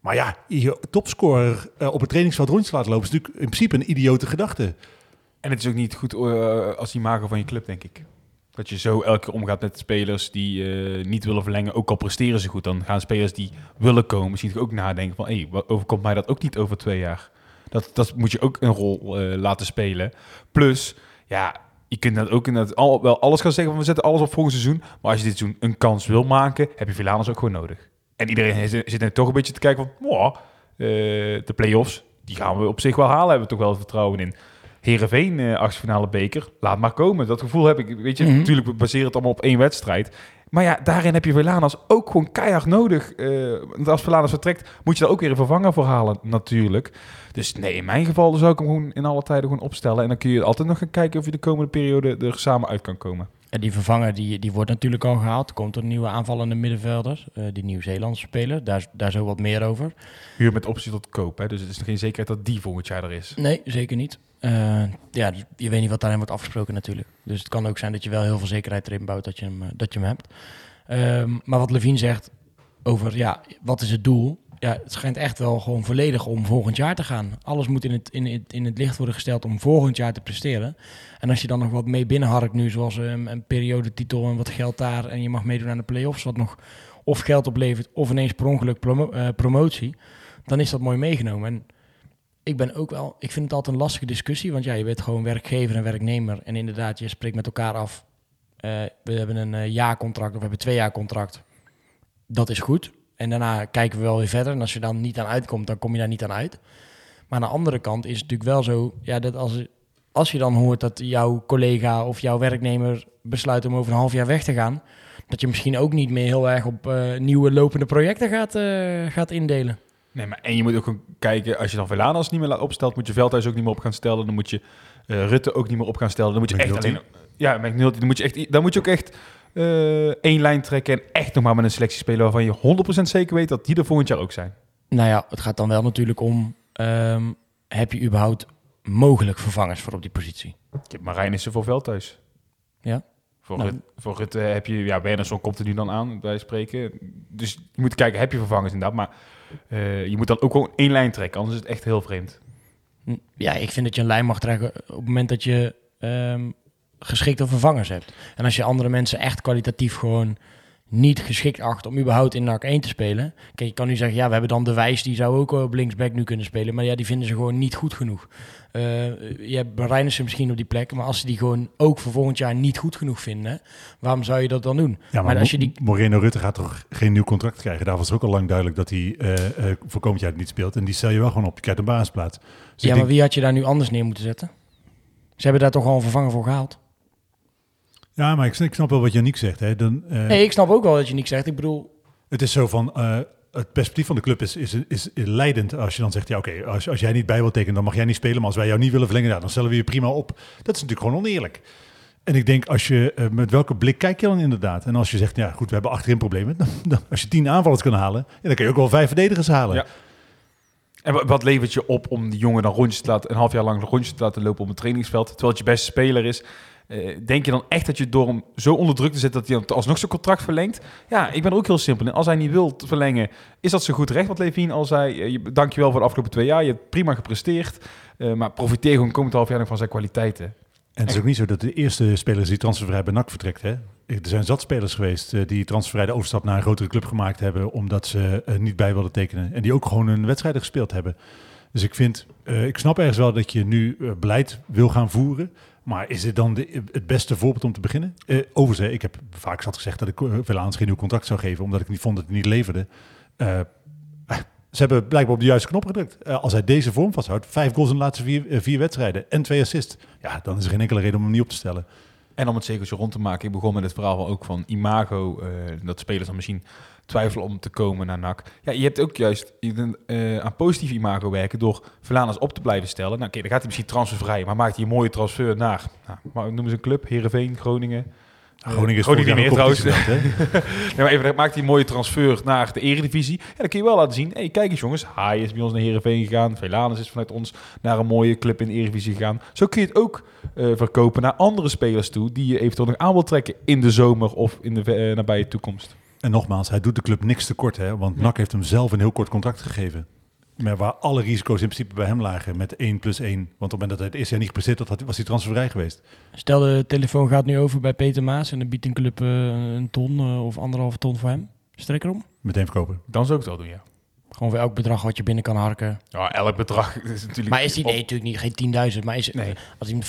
Maar ja, je topscorer op het trainingsveld rondjes laten lopen... is natuurlijk in principe een idiote gedachte. En het is ook niet goed als imago van je club, denk ik. Dat je zo elke keer omgaat met spelers die eh, niet willen verlengen, ook al presteren ze goed. Dan gaan spelers die willen komen misschien ook nadenken van... hé, hey, wat overkomt mij dat ook niet over twee jaar? Dat, dat moet je ook een rol eh, laten spelen. Plus, ja, je kunt dat ook inderdaad al, wel alles gaan zeggen van... we zetten alles op volgend seizoen. Maar als je dit seizoen een kans wil maken, heb je Villanos ook gewoon nodig. En iedereen zit, er toch een beetje te kijken van... "Mwah, eh, de play-offs, die gaan we op zich wel halen, hebben we toch wel vertrouwen in. Heerenveen, eh achtfinale beker, laat maar komen. Dat gevoel heb ik. Weet je, Mhm. natuurlijk, we baseren het allemaal op één wedstrijd. Maar ja, daarin heb je Velanas ook gewoon keihard nodig. Want als Velanas vertrekt, moet je daar ook weer een vervanger voor halen, natuurlijk. Dus nee, in mijn geval zou ik hem gewoon in alle tijden gewoon opstellen. En dan kun je altijd nog gaan kijken of je de komende periode er samen uit kan komen. En die vervanger die, die wordt natuurlijk al gehaald. Er komt een nieuwe aanvallende middenvelder, eh, die Nieuw-Zeelandse speler. Daar, daar zo wat meer over. Huur met optie tot koop. Hè? Dus het is geen zekerheid dat die volgend jaar er is. Nee, zeker niet. Eh, ja, je weet niet wat daarin wordt afgesproken natuurlijk. Dus het kan ook zijn dat je wel heel veel zekerheid erin bouwt dat je hem, eh, dat je hem hebt. Ehm, maar wat Levine zegt over, ja, wat is het doel? Ja, het schijnt echt wel gewoon volledig om volgend jaar te gaan. Alles moet in het, in het, in het licht worden gesteld om volgend jaar te presteren. En als je dan nog wat mee binnenharkt nu, zoals een, een periodetitel en wat geld daar... en je mag meedoen aan de play-offs, wat nog of geld oplevert... of ineens per ongeluk eh, promotie, dan is dat mooi meegenomen. En ik ben ook wel, ik vind het altijd een lastige discussie, want ja, je bent gewoon werkgever en werknemer. En inderdaad, je spreekt met elkaar af. eh, we hebben een eh, jaarcontract of we hebben twee jaar contract. Dat is goed. En daarna kijken we wel weer verder. En als je dan niet aan uitkomt, dan kom je daar niet aan uit. Maar aan de andere kant is het natuurlijk wel zo, ja, dat als, als je dan hoort dat jouw collega of jouw werknemer besluit om over een half jaar weg te gaan, dat je misschien ook niet meer heel erg op eh, nieuwe lopende projecten gaat, eh, gaat indelen. Nee, maar en je moet ook kijken, als je dan Velanas niet meer laat opstelt, moet je Veldhuis ook niet meer op gaan stellen. Dan moet je eh, Rutte ook niet meer op gaan stellen. Dan moet je echt alleen... Ja, McNulty, dan moet je echt, dan moet je ook echt één lijn trekken en echt nog maar met een selectie spelen waarvan je 100% zeker weet dat die er volgend jaar ook zijn. Nou ja, het gaat dan wel natuurlijk om, ehm, heb je überhaupt mogelijk vervangers voor op die positie? Marijn is er voor Veldhuis. Ja. Voor, Nou. Rut, voor heb je, ja, Wernersson komt er nu dan aan, bij spreken. Dus je moet kijken, heb je vervangers inderdaad, maar eh, je moet dan ook gewoon één lijn trekken, anders is het echt heel vreemd. Hm, Ja, ik vind dat je een lijn mag trekken op het moment dat je ehm, geschikte vervangers hebt. En als je andere mensen echt kwalitatief gewoon niet geschikt acht om überhaupt in NAC 1 te spelen. Kijk, je kan nu zeggen, ja, we hebben dan de Wijs, die zou ook wel op linksback nu kunnen spelen. Maar ja, die vinden ze gewoon niet goed genoeg. Eh, je hebt Reinissen misschien op die plek, maar als ze die gewoon ook voor volgend jaar niet goed genoeg vinden, waarom zou je dat dan doen? Ja, maar, Maar als je die- Moreno Rutte gaat toch geen nieuw contract krijgen? Daar was ook al lang duidelijk dat hij eh, eh, voor komend jaar niet speelt. En die stel je wel gewoon op. Je krijgt een basisplaats. Dus ja, maar denk- wie had je daar nu anders neer moeten zetten? Ze hebben daar toch al een vervanger voor gehaald. Ja, maar ik, snap- ik snap wel wat Janiek zegt. Hè. Dan, eh, Nee, ik snap ook wel dat je niks zegt. Ik bedoel, Het is zo van, eh, het perspectief van de club is, is, is, leidend als je dan zegt, ja oké, als, als jij niet bij wilt tekenen, dan mag jij niet spelen. Maar als wij jou niet willen verlengen, ja, dan stellen we je prima op. Dat is natuurlijk gewoon oneerlijk. En ik denk, als je, eh, met welke blik kijk je dan inderdaad? En als je zegt, ja goed, we hebben achterin problemen. Dan, dan, als je tien aanvallers kan halen, ja, dan kun je ook wel vijf verdedigers halen. Ja. En wa- wat levert je op om die jongen dan rondjes te laten, een half jaar lang rondjes te laten lopen op een trainingsveld, terwijl het je beste speler is? Eh, denk je dan echt dat je door hem zo onder druk te zetten dat hij dan alsnog zijn contract verlengt? Ja, ik ben er ook heel simpel in. Als hij niet wil verlengen, is dat zo goed recht wat Levine al zei. Eh, je, dankjewel voor de afgelopen twee jaar. Je hebt prima gepresteerd. Eh, maar profiteer gewoon komend half jaar nog van zijn kwaliteiten. En het is ook niet zo dat de eerste spelers die transfervrij bij NAC vertrekt. Hè? Er zijn zat spelers geweest die transfervrij de overstap naar een grotere club gemaakt hebben. omdat ze niet bij wilden tekenen. En die ook gewoon hun wedstrijden gespeeld hebben. Dus ik vind, ik snap ergens wel dat je nu beleid wil gaan voeren. Maar is dit dan het beste voorbeeld om te beginnen? Eh overigens, ik heb vaak zat gezegd dat ik uh, Velaans geen nieuw contract zou geven. omdat ik niet vond dat hij niet leverde. Eh, ze hebben blijkbaar op de juiste knop gedrukt. Eh, als hij deze vorm vasthoudt, vijf goals in de laatste vier, eh, vier wedstrijden en twee assists. Ja, dan is er geen enkele reden om hem niet op te stellen. En om het cirkeltje rond te maken, ik begon met het verhaal ook van imago, eh, dat spelers dan misschien twijfelen om te komen naar NAC. Ja, je hebt ook juist je eh, aan positief imago werken door Verlaners op te blijven stellen. Nou, oké, dan gaat hij misschien transfervrij, maar maakt hij een mooie transfer naar, nou, maar noemen ze een club, Heerenveen, Groningen. Groningen is Groningen niet meer hè? Nee, maar even, maakt hij een mooie transfer naar de Eredivisie. Ja, dan kun je wel laten zien, hey, kijk eens jongens, Haai is bij ons naar Heerenveen gegaan, Velanus is vanuit ons naar een mooie club in de Eredivisie gegaan. Zo kun je het ook eh, verkopen naar andere spelers toe, die je eventueel nog aan wil trekken in de zomer of in de eh, nabije toekomst. En nogmaals, hij doet de club niks tekort, hè? Want NAC heeft hem zelf een heel kort contract gegeven. Maar waar alle risico's in principe bij hem lagen met 1 plus 1. Want op het moment dat hij het eerste jaar niet gepresteerd had, was hij transfervrij geweest. Stel de telefoon gaat nu over bij Peter Maas en dan biedt een club eh, een ton eh, of anderhalve ton voor hem. Strek erom. Meteen verkopen. Dan zou ik het wel doen, ja. Gewoon voor elk bedrag wat je binnen kan harken. Ja, elk bedrag is natuurlijk... Maar is die nee, natuurlijk niet geen 10.000, maar is het, Nee. als hij met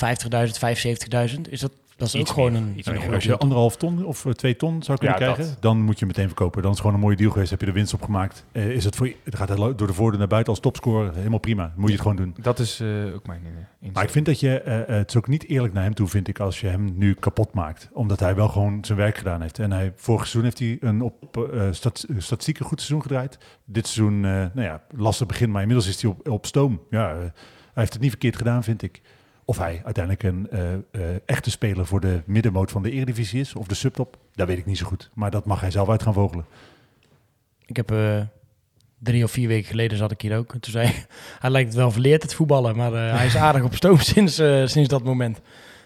50.000, 75.000, is dat, dat is Iets ook gewoon meer, een, iets een meer. goede Als je anderhalf ton of eh, twee ton zou kunnen Ja, krijgen, dat. dan moet je meteen verkopen. Dan is het gewoon een mooie deal geweest. Heb je de winst opgemaakt. Eh, is het voor, je- gaat lo- door de voordeur naar buiten als topscorer. Helemaal prima. Moet je het gewoon doen. Dat is eh, ook mijn uh, inzicht. Maar ik vind dat je, het is ook niet eerlijk naar hem toe, vind ik, als je hem nu kapot maakt. Omdat hij wel gewoon zijn werk gedaan heeft. En hij, vorig seizoen heeft hij een op eh stat, statistieken goed seizoen gedraaid. Dit seizoen, eh, nou ja, lastig begin, maar inmiddels is hij op, op stoom. Ja, hij heeft het niet verkeerd gedaan, vind ik. Of hij uiteindelijk een eh, eh, echte speler voor de middenmoot van de Eredivisie is, of de subtop, dat weet ik niet zo goed. Maar dat mag hij zelf uit gaan vogelen. Ik heb eh, drie of vier weken geleden zat ik hier ook. En toen zei hij, hij lijkt het wel verleerd het voetballen, maar hij is aardig op stoom sinds, sinds dat moment.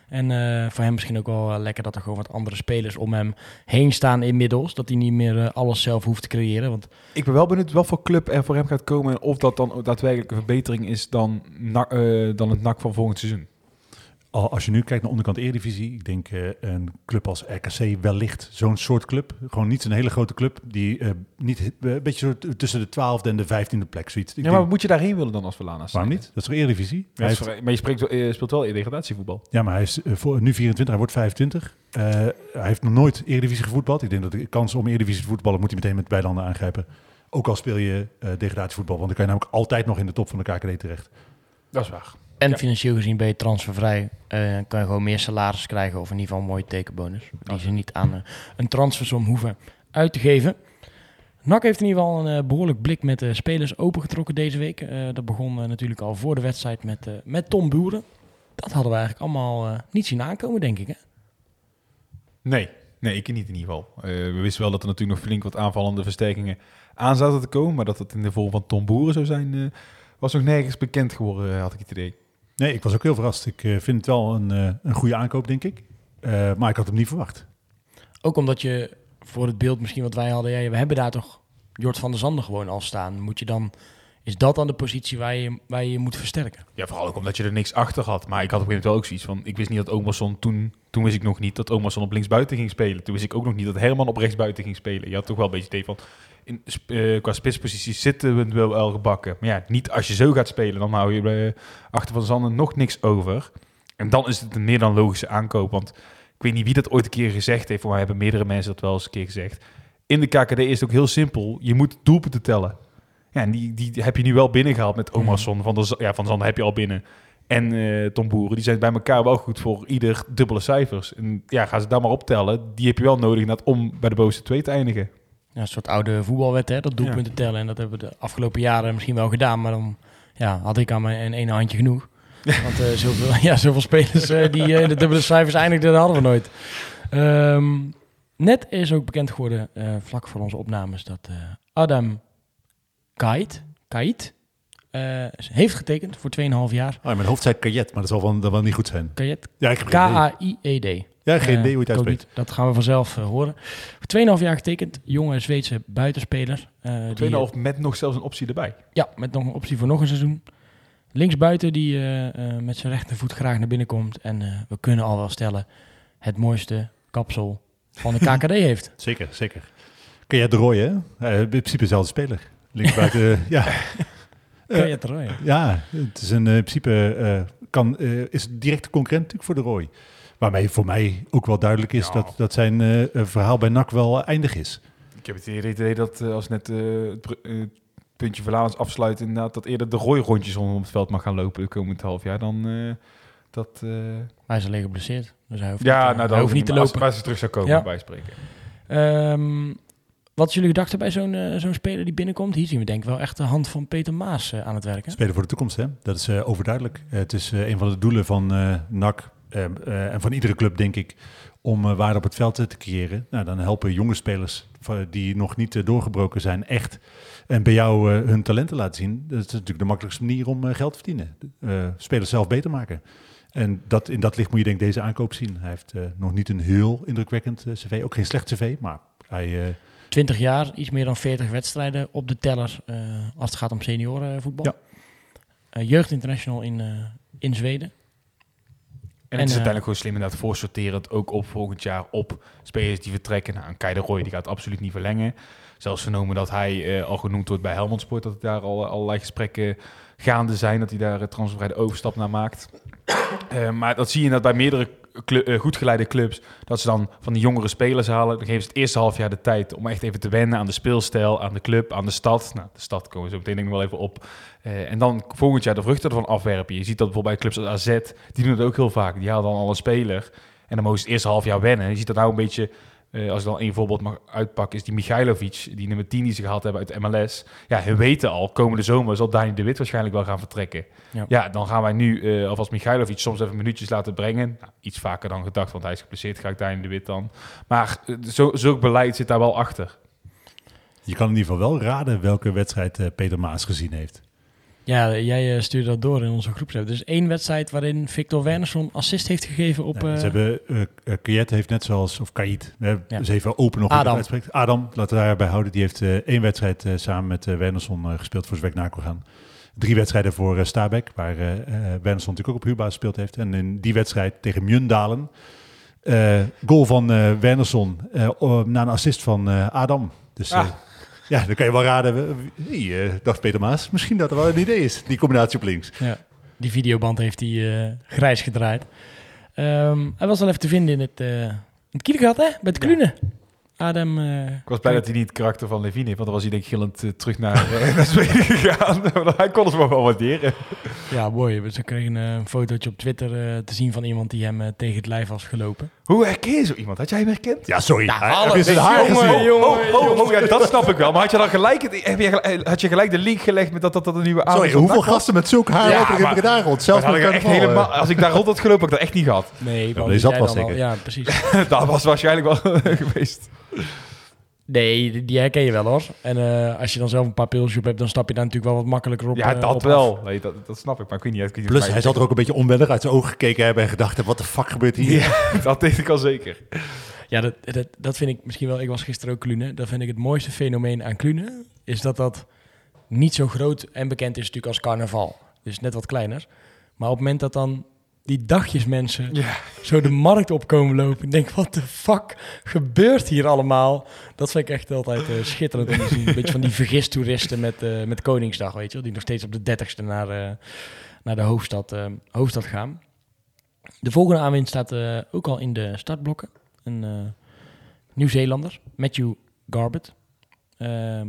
En eh, voor hem misschien ook wel eh, lekker dat er gewoon wat andere spelers om hem heen staan inmiddels. Dat hij niet meer eh, alles zelf hoeft te creëren. Want Ik ben wel benieuwd wat voor club er voor hem gaat komen en of dat dan daadwerkelijk een verbetering is dan, dan het NAC van volgend seizoen. Al- Als je nu kijkt naar onderkant Eredivisie, ik denk eh, een club als RKC wellicht zo'n soort club. Gewoon niet zo'n hele grote club, die eh, niet, eh, een beetje zo tussen de twaalfde en de vijftiende plek zoiets. Ik Ja, maar denk, moet je daarheen willen dan als Verlanas? waarom niet? Dat is toch Eredivisie? Ja, heeft- maar je spreekt, speelt wel degradatievoetbal. ja, maar hij is voor, nu 24, hij wordt 25. Eh, hij heeft nog nooit Eredivisie gevoetbald. Ik denk dat de kans om Eredivisie te voetballen moet hij meteen met beide handen aangrijpen. Ook al speel je degradatievoetbal, want dan kan je namelijk altijd nog in de top van de KKD terecht. Dat is waar. En Ja. financieel gezien ben je transfervrij. eh, kan je gewoon meer salaris krijgen of in ieder geval een mooie tekenbonus. Die ze niet aan eh, een transfersom hoeven uit te geven. NAC heeft in ieder geval een eh, behoorlijk blik met de spelers opengetrokken deze week. Dat begon natuurlijk al voor de wedstrijd met, met Tom Boeren. Dat hadden we eigenlijk allemaal niet zien aankomen, denk ik. Hè? Nee, nee, ik niet in ieder geval. We wisten wel dat er natuurlijk nog flink wat aanvallende versterkingen aan zaten te komen. Maar dat het in de vorm van Tom Boeren zou zijn, was nog nergens bekend geworden, had ik het idee. Nee, ik was ook heel verrast. Ik eh, vind het wel een, eh, een goede aankoop, denk ik. Eh, maar ik had hem niet verwacht. Ook omdat je voor het beeld misschien wat wij hadden. Ja, we hebben daar toch Jort van der Zanden gewoon al staan. Moet je dan, is dat dan de positie waar je waar je, je moet versterken? Ja, vooral ook omdat je er niks achter had. Maar ik had op een gegeven moment wel ook zoiets van... Ik wist niet dat Omerson toen... Toen wist ik nog niet dat Omerson op linksbuiten ging spelen. Toen wist ik ook nog niet dat Herman op rechtsbuiten ging spelen. Je had toch wel een beetje idee van... In, eh, qua spitspositie zitten we wel wel gebakken. Maar ja, niet als je zo gaat spelen. Dan hou je bij, achter Van Zanden nog niks over. En dan is het een meer dan logische aankoop. Want ik weet niet wie dat ooit een keer gezegd heeft. Maar hebben meerdere mensen dat wel eens een keer gezegd. In de KKD is het ook heel simpel. Je moet doelpunten tellen. Ja, en die, die heb je nu wel binnengehaald met Omerson. Van, de, ja, van Zanden heb je al binnen. En eh, Tom Boeren, die zijn bij elkaar wel goed voor ieder dubbele cijfers. En ja, gaan ze daar maar optellen. Die heb je wel nodig om bij de bovenste twee te eindigen. Ja, een soort oude voetbalwet, hè? dat doelpunten tellen. En dat hebben we de afgelopen jaren misschien wel gedaan. Maar dan ja, had ik aan mijn ene handje genoeg. Want eh, zoveel, ja, zoveel spelers eh, die in de dubbele cijfers eindigden, dat hadden we nooit. Ehm, net is ook bekend geworden, vlak voor onze opnames, dat Adam Kait, Kait heeft getekend voor 2,5 jaar. Oh, mijn hoofd zei kajet, maar dat zal wel, dat wel niet goed zijn. Idee. K-A-I-E-D. Ja, geen Eh, idee hoe je het uitspreekt. niet. Dat gaan we vanzelf eh, horen. Voor 2,5 jaar getekend. Jonge Zweedse buitenspeler. eh, die, 2,5 met nog zelfs een optie erbij. Ja, met nog een optie voor nog een seizoen. Linksbuiten die eh, eh, met zijn rechtervoet graag naar binnen komt. En eh, we kunnen al wel stellen, het mooiste kapsel van de KKD heeft. Zeker, zeker. Kajet de Roy, hè? Eh, in principe dezelfde speler. Linksbuiten, ja. Kan je het er rooien? Ja, het is een eh, in principe eh, kan, eh, is een directe concurrent natuurlijk voor de Roy. Waarmee voor mij ook wel duidelijk is Ja. dat, dat zijn eh, eh, verhaal bij NAC wel eindig is. Ik heb het idee dat eh, als net eh, het puntje Verlaans afsluit, inderdaad, dat eerder de Roy rondjes om het veld mag gaan lopen de komend half jaar dan eh, dat... eh, Hij is alleen geblesseerd, dus hij hoeft ja, niet, nou hij dan hoeft niet te lopen. Als ze terug zou komen Ja. bij spreken. Ehm, wat is jullie gedachten bij zo'n zo'n speler die binnenkomt? Hier zien we denk ik wel echt de hand van Peter Maas aan het werken. Spelen voor de toekomst, hè? Dat is eh, overduidelijk. Het is eh, een van de doelen van eh NAC en van iedere club, denk ik, om eh, waarde op het veld eh, te creëren. Nou, dan helpen jonge spelers die nog niet eh, doorgebroken zijn echt en bij jou eh, hun talenten laten zien. Dat is natuurlijk de makkelijkste manier om eh, geld te verdienen. Eh, spelers zelf beter maken. En dat, in dat licht moet je denk ik deze aankoop zien. Hij heeft eh, nog niet een heel indrukwekkend eh, cv, ook geen slecht cv, maar hij... eh, 20 jaar, iets meer dan 40 wedstrijden op de teller eh, als het gaat om seniorenvoetbal. Ja. Eh, Jeugd International in, eh, in Zweden. En, het is eh, uiteindelijk gewoon slim inderdaad voorsorterend ook op volgend jaar op spelers die vertrekken. Nou, een de Roy die gaat absoluut niet verlengen. Zelfs vernomen dat hij eh, al genoemd wordt bij Helmond Sport, dat daar al allerlei gesprekken gaande zijn, dat hij daar een transfervrij overstap naar maakt. Eh, maar dat zie je inderdaad bij meerdere eh, goed geleide clubs, dat ze dan van die jongere spelers halen. Dan geven ze het eerste half jaar de tijd om echt even te wennen aan de speelstijl, aan de club, aan de stad. Nou, de stad komen zo meteen denk ik wel even op. Eh, en dan volgend jaar de vruchten ervan afwerpen. Je ziet dat bijvoorbeeld bij clubs als AZ, die doen het ook heel vaak. Die halen dan al een speler en dan mogen ze het eerste half jaar wennen. Je ziet dat nou een beetje, eh, als ik dan één voorbeeld mag uitpakken, is die Michailovic, die nummer 10 die ze gehaald hebben uit de MLS. Ja, we weten al, komende zomer zal Dani de Wit waarschijnlijk wel gaan vertrekken. Ja. Ja, dan gaan wij nu eh, alvast Michailovic soms even minuutjes laten brengen. Nou, iets vaker dan gedacht, want hij is geblesseerd, ga ik Dani de Wit dan. Maar eh, zo, zulk beleid zit daar wel achter. je kan in ieder geval wel raden welke wedstrijd Peter Maas gezien heeft. Ja, jij eh, stuurde dat door in onze groepsapp. Dus één wedstrijd waarin Victor Wernersson assist heeft gegeven op... Ja, eh, ze hebben, eh eh, Kayet heeft net zoals, of Kayit, Ja. dus even open nog Adam. uitspreekt. Adam, laten we daarbij houden, die heeft eh, één wedstrijd eh, samen met uh, Wernersson eh, gespeeld voor Zwek gaan. Drie wedstrijden voor Stabek, waar eh eh, Wernersson natuurlijk ook op huurbasis gespeeld heeft. En in die wedstrijd tegen Mjundalen, eh, goal van eh Wernersson eh, na een assist van eh, Adam. Dus eh, Ah. Ja, dan kan je wel raden, wie eh, dacht Peter Maas, misschien dat er wel een idee is, die combinatie op links. Ja, die videoband heeft hij eh, grijs gedraaid. Ehm, hij was al even te vinden in het, uh, het Kielegat, hè? Bij het Klunen. Adam... Uh, ik was blij dat hij niet het karakter van Levine heeft, want dan was hij denk ik gillend uh, terug naar, uh, naar Zweden gegaan. hij kon het wel wel waarderen. Ja, mooi. We kregen een fotootje op Twitter uh, te zien van iemand die hem uh, tegen het lijf was gelopen. Hoe herken je zo iemand? Had jij hem herkend? Ja, sorry. Ja, Hij- alle- heb je zijn haar jongen, gezien? jongen, oh, oh, oh, jongen. ja, dat snap ik wel. Maar had je dan gelijk, het, heb je, had je gelijk de link gelegd met dat dat, dat een nieuwe Sorry, aanval hoeveel was? gasten met zulk haar Ja, lopen er in maar- Breda rond? Zelfs Dat ik echt helemaal, eh. als ik daar rond had gelopen, had ik dat echt niet gehad. Nee, maar want die zat al- zeker. Ja, precies. dat was waarschijnlijk wel geweest. Nee, die- herken je wel hoor. En eh, als je dan zelf een paar pilsjes op hebt, dan stap je daar natuurlijk wel wat makkelijker op. Ja, eh, dat op wel. Nee, dat, dat snap ik, maar ik weet niet. Ik weet niet Plus, hij zal er ook een beetje onwennig uit zijn ogen gekeken hebben en gedacht hebben, wat de fuck gebeurt hier? Ja, dat deed ik al zeker. Ja, dat, dat, dat vind ik misschien wel. Ik was gisteren ook Klunen. Dat vind ik het mooiste fenomeen aan Klunen. Is dat dat niet zo groot en bekend is natuurlijk als carnaval. Dus net wat kleiner. Maar op het moment dat dan die dagjesmensen Ja. zo de markt opkomen lopen. Ik denk, wat de fuck gebeurt hier allemaal? Dat vind ik echt altijd eh, schitterend om te zien. Een beetje van die vergistoeristen met, eh, met Koningsdag, weet je wel. Die nog steeds op de dertigste naar, eh, naar de hoofdstad, hoofdstad gaan. De volgende aanwinst staat ook al in de startblokken. Een Nieuw-Zeelander, Matthew Garbett. Ehm,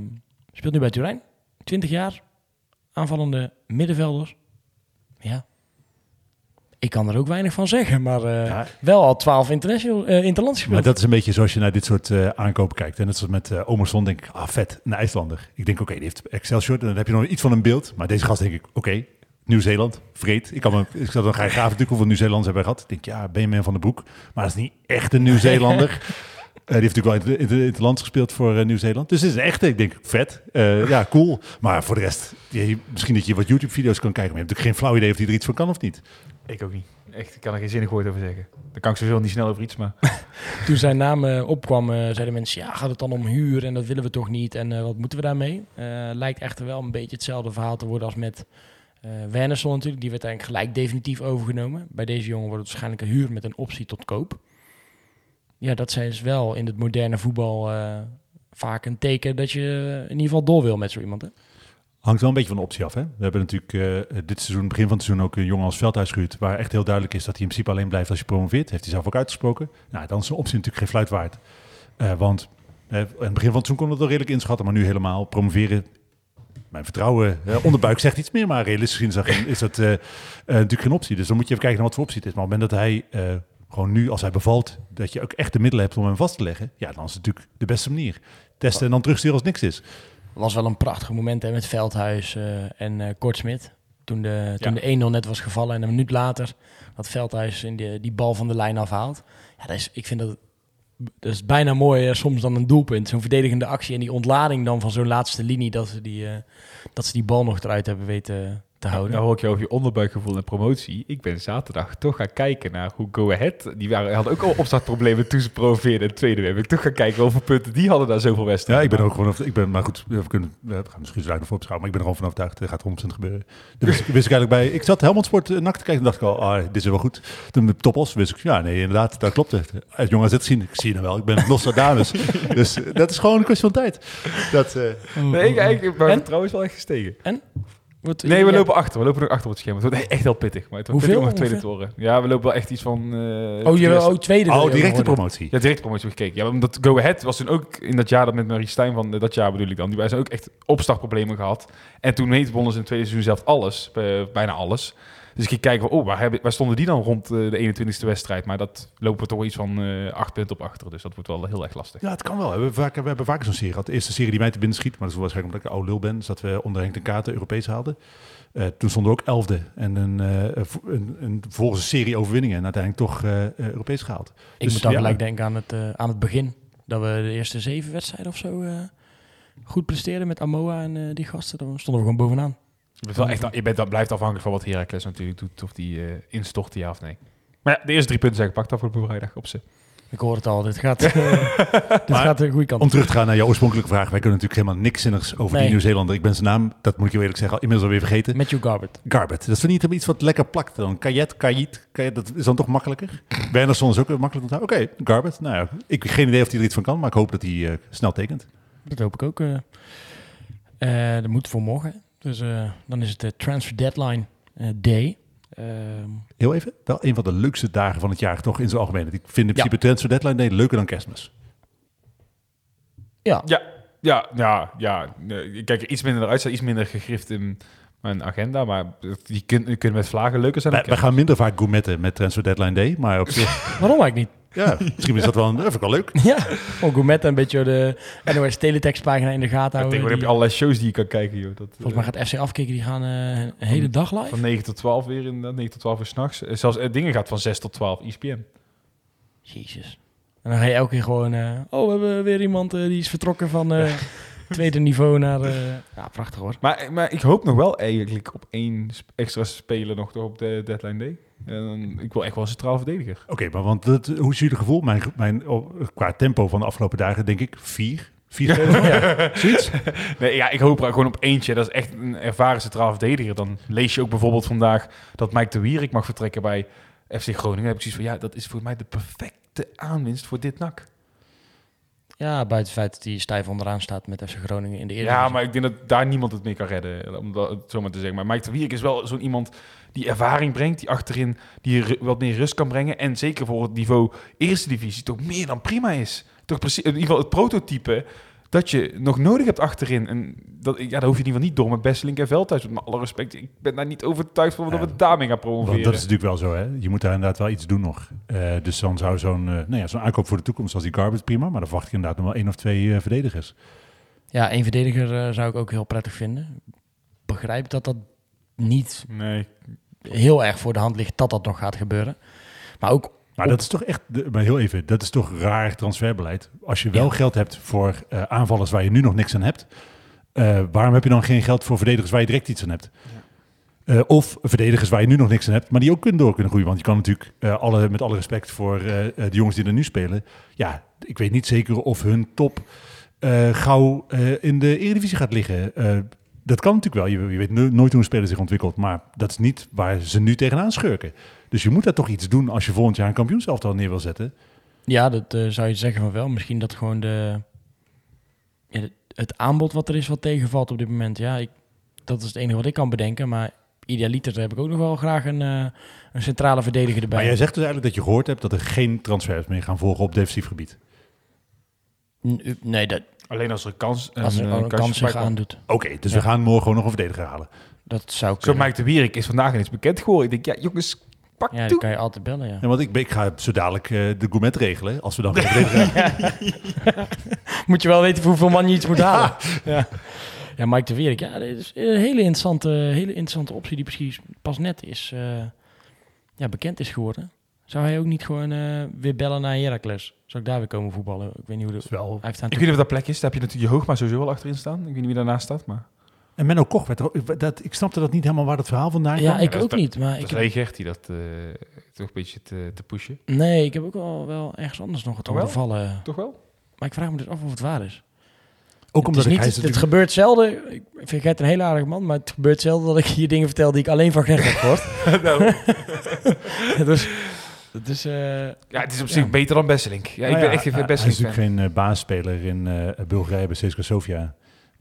speelt nu bij Turijn. 20 jaar. Aanvallende middenvelder. Ja. Ik kan er ook weinig van zeggen, maar eh, Ja. wel al 12 international, eh interlands Maar gespeeld. dat is een beetje zoals je naar dit soort eh, aankopen kijkt. En net zoals met uh, Omerson denk ik, ah vet, een IJslander. Ik denk, oké, die heeft Excelsior. Dan heb je nog iets van een beeld. Maar deze gast denk ik, oké, Nieuw-Zeeland, vreed. Ik, kan me, ik zat een graag natuurlijk hoeveel Nieuw-Zeelanders hebben we gehad. Ik denk, ja, Benjamin van den Broek. Maar dat is niet echt een Nieuw-Zeelander. Die heeft natuurlijk wel in het, in het land gespeeld voor Nieuw-Zeeland. Dus het is een echte, ik denk, vet. Ja, cool. Maar voor de rest, ja, misschien dat je wat YouTube-video's kan kijken. Maar je hebt natuurlijk geen flauw idee of hij er iets van kan of niet. Ik ook niet. Echt, ik kan er geen zinnig woord over zeggen. Dan kan ik sowieso niet snel over iets, maar... Toen zijn naam eh, opkwam, eh, zeiden mensen, ja, gaat het dan om huur en dat willen we toch niet en eh, wat moeten we daarmee? Lijkt echter wel een beetje hetzelfde verhaal te worden als met eh Wernersson natuurlijk. Die werd eigenlijk gelijk definitief overgenomen. Bij deze jongen wordt het waarschijnlijk een huur met een optie tot koop. Ja, dat zijn dus wel in het moderne voetbal vaak een teken dat je in ieder geval door wil met zo iemand. Hè? Hangt wel een beetje van de optie af. Hè? We hebben natuurlijk eh, dit seizoen, begin van het seizoen, ook een jongen als Veldhuis gehuurd. Waar echt heel duidelijk is dat hij in principe alleen blijft als je promoveert. Heeft hij zelf ook uitgesproken. Nou, dan is een optie natuurlijk geen fluit waard. Eh, want eh, aan het begin van het seizoen kon het wel redelijk inschatten, maar nu helemaal promoveren. Mijn vertrouwen, eh, onderbuik zegt iets meer, maar realistisch gezien is dat, dat eh, eh, natuurlijk geen optie. Dus dan moet je even kijken naar wat voor optie het is. Maar op het moment dat hij eh, gewoon nu, als hij bevalt, dat je ook echt de middelen hebt om hem vast te leggen. Ja, dan is het natuurlijk de beste manier. Testen en dan terugsturen als niks is. Was wel een prachtig moment hè, met Veldhuis eh, en eh Kortsmit. Toen de, toen Ja. de 1-0 net was gevallen en een minuut later dat Veldhuis in die, die bal van de lijn afhaalt. Ja, dat is, ik vind dat, dat is bijna mooier soms dan een doelpunt. Zo'n verdedigende actie en die ontlading dan van zo'n laatste linie dat ze die, eh, dat ze die bal nog eruit hebben weten te houden. Nou hoor ik je over je onderbuikgevoel en promotie. Ik ben zaterdag toch gaan kijken naar hoe Go Ahead... Die waren, hadden ook al opstartproblemen toen ze promoveerden in het tweede week. Ik toch gaan kijken hoeveel punten die hadden daar zoveel Ja, wedstrijden. ik ben ook gewoon, ik ben, maar goed, we kunnen, we gaan misschien zo nog voor opschouwen, maar ik ben er gewoon van overtuigd, er gaat 100% gebeuren. Dat wist, wist ik eigenlijk bij, ik zat Helmond Sport eh, NAC te kijken en dacht ik al, ah, dit is wel goed. Toen met Topos wist ik, ja, nee, inderdaad, dat klopt. Uit jongen zit zien, ik zie je nou wel, ik ben Nostradamus. dus eh, dat is gewoon een kwestie van tijd. Dat, eh, Nee, ik, ik, mijn En? vertrouwen is wel echt gestegen. Wat- Nee, we ja, lopen achter. We lopen nog achter op het scherm. Het wordt echt heel pittig. Maar het wordt Hoeveel pittig om tweede toren. Ja, we lopen wel echt iets van... eh, Oh, je oh, tweede. oh, directe promotie. Ja, direct promotie gekeken. Ja, omdat Go Ahead was toen ook in dat jaar dat met Marie Stijn van eh, dat jaar bedoel ik dan. Die wij zijn ook echt opstartproblemen gehad. En toen heet wonnen ze in het tweede seizoen zelf alles, eh, bijna alles. Dus ik ging kijken van, oh, waar, hebben, waar stonden die dan rond eh, de 21ste wedstrijd? Maar dat lopen we toch iets van eh acht punten op achter. Dus dat wordt wel heel erg lastig. Ja, het kan wel. We hebben, vaak, we hebben zo'n serie gehad. De eerste serie die mij te binnen schiet, maar dat is waarschijnlijk omdat ik een oude lul ben, is dat we onder Henk ten Katen Europees haalden. Eh, toen stonden we ook elfde en een, eh, vo- een, een, vervolgens een serie overwinningen en uiteindelijk toch Europees gehaald. Ik Dus moet dan ja. gelijk denken aan het, aan het begin. Dat we de eerste zeven wedstrijden of zo eh, goed presteerden met Amoa en eh, die gasten. Dan stonden we gewoon bovenaan. Je, bent wel echt, je bent, dat blijft afhankelijk van wat Heracles natuurlijk doet. Of die eh instort, ja of nee. Maar ja, de eerste drie punten zijn gepakt afgelopen vrijdag op ze. Ik hoor het al, dit gaat, dit Maar gaat de goede kant Om terug te gaan naar jouw oorspronkelijke vraag. Wij kunnen natuurlijk helemaal niks zinnigs over Nee. die Nieuw-Zeelander. Ik ben zijn naam, dat moet ik je eerlijk zeggen, al inmiddels alweer vergeten. Matthew Garbett. Garbet. Dat is niet iets wat lekker plakt dan? Kajet, Kajit, Kajet, dat is dan toch makkelijker? Wernersson is ook weer makkelijk onthouden. Oké, Garbet. Nou ja, ik heb geen idee of hij er iets van kan, maar ik hoop dat hij eh, snel tekent. Dat hoop ik ook. eh eh, dat moet voor morgen. Dus eh, dan is het de transfer deadline eh, day. Ehm, Heel even, wel een van de leukste dagen van het jaar toch in zijn algemeen. Ik vind in Ja. principe transfer deadline day leuker dan kerstmis. ja, Ja, ja, ja, ja. Kijk er iets minder eruit, staat iets minder gegrift in mijn agenda. Maar die kun- die kunnen met vlagen leuker zijn. Dan wij gaan minder vaak gourmetten met transfer deadline day, maar op zich, waarom eigenlijk niet? Ja, misschien is dat wel, een, dat vind ik wel leuk. Ja, goed met een beetje de NOS Teletext pagina in de gaten Ik houden. denk, heb je allerlei shows die je kan kijken, joh. Dat, Volgens mij gaat FC afkicken, die gaan eh, een hele dag live. Van 9 tot 12 weer in 9 tot 12 uur s'nachts. Zelfs eh, dingen gaat van 6 tot 12 ESPN. Jezus. En dan ga je elke keer gewoon... eh, oh, we hebben weer iemand eh, die is vertrokken van eh, tweede niveau naar... eh, ja, prachtig hoor. Maar, maar ik hoop nog wel eigenlijk op één extra speler nog toch op de deadline day. En ik wil echt wel een centraal verdediger. Oké, maar want dat, hoe is jullie gevoel? Mijn, mijn, oh, qua tempo van de afgelopen dagen denk ik vier. Vier ja. Zoiets? Nee, ja, ik hoop er gewoon op eentje. Dat is echt een ervaren centraal verdediger. Dan lees je ook bijvoorbeeld vandaag dat Mike de Wierik mag vertrekken bij FC Groningen. Dan heb ik zoiets van, ja, dat is voor mij de perfecte aanwinst voor dit NAC. Ja, buiten het feit dat hij stijf onderaan staat met FC Groningen in de eerste. Ja, maar ik denk dat daar niemand het mee kan redden, om dat zo maar te zeggen. Maar Mike de Wierik is wel zo'n iemand die ervaring brengt, die achterin die wat meer rust kan brengen. En zeker voor het niveau eerste divisie toch meer dan prima is. Toch precies, in ieder geval het prototype dat je nog nodig hebt achterin. En dat, ja, daar hoef je in ieder geval niet door met Besselink en Veldhuis. Met alle respect, ik ben daar niet overtuigd van dat Ja, we daarmee gaan promoveren. Dat is natuurlijk wel zo, hè? Je moet daar inderdaad wel iets doen nog. Eh, dus dan zou zo'n eh, nou ja, zo'n aankoop voor de toekomst, als die Garbage prima, maar dan verwacht ik inderdaad nog wel één of twee eh, verdedigers. Ja, één verdediger zou ik ook heel prettig vinden. Begrijp dat dat niet Nee. heel erg voor de hand ligt dat dat nog gaat gebeuren. Maar ook Maar dat is toch echt, maar heel even, dat is toch raar transferbeleid. Als je wel geld hebt voor eh, aanvallers waar je nu nog niks aan hebt, eh, waarom heb je dan geen geld voor verdedigers waar je direct iets aan hebt? Eh, of verdedigers waar je nu nog niks aan hebt, maar die ook kunnen door kunnen groeien. Want je kan natuurlijk, alle, met alle respect voor de jongens die er nu spelen, ja, ik weet niet zeker of hun top gauw in de Eredivisie gaat liggen. Dat kan natuurlijk wel. Je, je weet no- nooit hoe een speler zich ontwikkelt, maar dat is niet waar ze nu tegenaan schurken. Dus je moet daar toch iets doen als je volgend jaar een kampioenselftal neer wil zetten. Ja, dat eh, zou je zeggen van wel. Misschien dat gewoon de, ja, het aanbod wat er is wat tegenvalt op dit moment. Ja, ik, dat is het enige wat ik kan bedenken. Maar idealiter heb ik ook nog wel graag een, eh, een centrale verdediger erbij. Maar jij zegt dus eigenlijk dat je gehoord hebt dat er geen transfers meer gaan volgen op defensief gebied. N- Nee, dat, Alleen als er kans, als er een, een eh, kans zich aandoet. Oké, dus Ja. we gaan morgen gewoon nog een verdediger halen. Dat zou Zo kunnen. Mike de Wierik is vandaag ineens bekend geworden. Ik denk, ja jongens, pak Ja, dan kan je altijd bellen, ja. Ja, want ik, ik ga zo dadelijk eh, de gourmet regelen. Als we dan gaan. Moet je wel weten voor hoeveel man je iets moet halen. Ja. ja, Mike de Wierik. Ja, dit is een hele interessante, hele interessante optie die precies pas net is, eh, ja, bekend is geworden. Zou hij ook niet gewoon eh, weer bellen naar Heracles? Zou ik daar weer komen voetballen? Ik weet niet hoe de... Dat is wel. Hij heeft aan Ik weet niet of dat plek is. Daar heb je natuurlijk je Hoogma sowieso wel achterin staan. Ik weet niet wie daarnaast staat, maar... En Menno Koch, werd er, ook- dat, ik snapte dat niet helemaal waar dat verhaal vandaan Ja, kwam. ik dat is ook niet. Maar Ik ik heb, die dat eh, toch een beetje te, te pushen. nee, ik heb ook wel, wel ergens anders nog wel? ondervallen. Toch wel? Maar ik vraag me dus af of het waar is. Ook omdat het, is ik, niet, hij het, gebeurt zelden. Ik vind Gert een hele aardige man, maar het gebeurt zelden dat ik hier dingen vertel die ik alleen van Gert heb gehoord. dus, dat is, eh, Ja, het is op zich Ja. beter dan Besselink. Ja, ik Nou ben echt geen hij- Besselink Hij is natuurlijk geen baasspeler in eh, Bulgarije bij CSKA Sofia.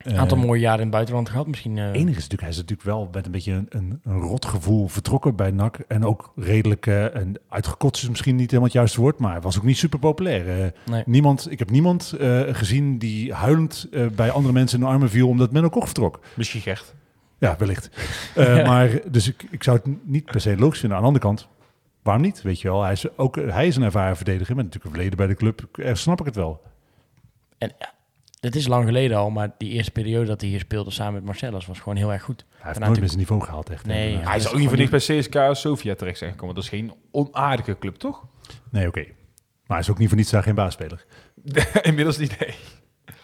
Een Eh, aantal mooie jaren in het buitenland gehad. Misschien, eh, Het enige is natuurlijk, hij is natuurlijk wel met een beetje een, een, een rot gevoel vertrokken bij NAC. En ook redelijk, eh en uitgekotst is misschien niet helemaal het juiste woord, maar hij was ook niet super populair. Nee. niemand, ik heb niemand eh, gezien die huilend eh, bij andere mensen in de armen viel omdat Menno Koch vertrok. Misschien Gert. Ja, wellicht. Eh, Ja. Maar dus ik, ik zou het niet per se logisch vinden. Aan de andere kant, waarom niet? Weet je wel, hij is ook hij is een ervaren verdediger met natuurlijk een verleden bij de club. Ergens snap ik het wel. En ja, het is lang geleden al, maar die eerste periode dat hij hier speelde samen met Marcellus was gewoon heel erg goed. Hij heeft nooit meer zijn niveau gehaald, echt. Nee, Ja, Hij dat is ook niet voor niks bij CSK Sofia terecht zijn gekomen. Dat is geen onaardige club, toch? nee, oké. Maar hij is ook niet voor niets daar geen baasspeler. Inmiddels niet, nee.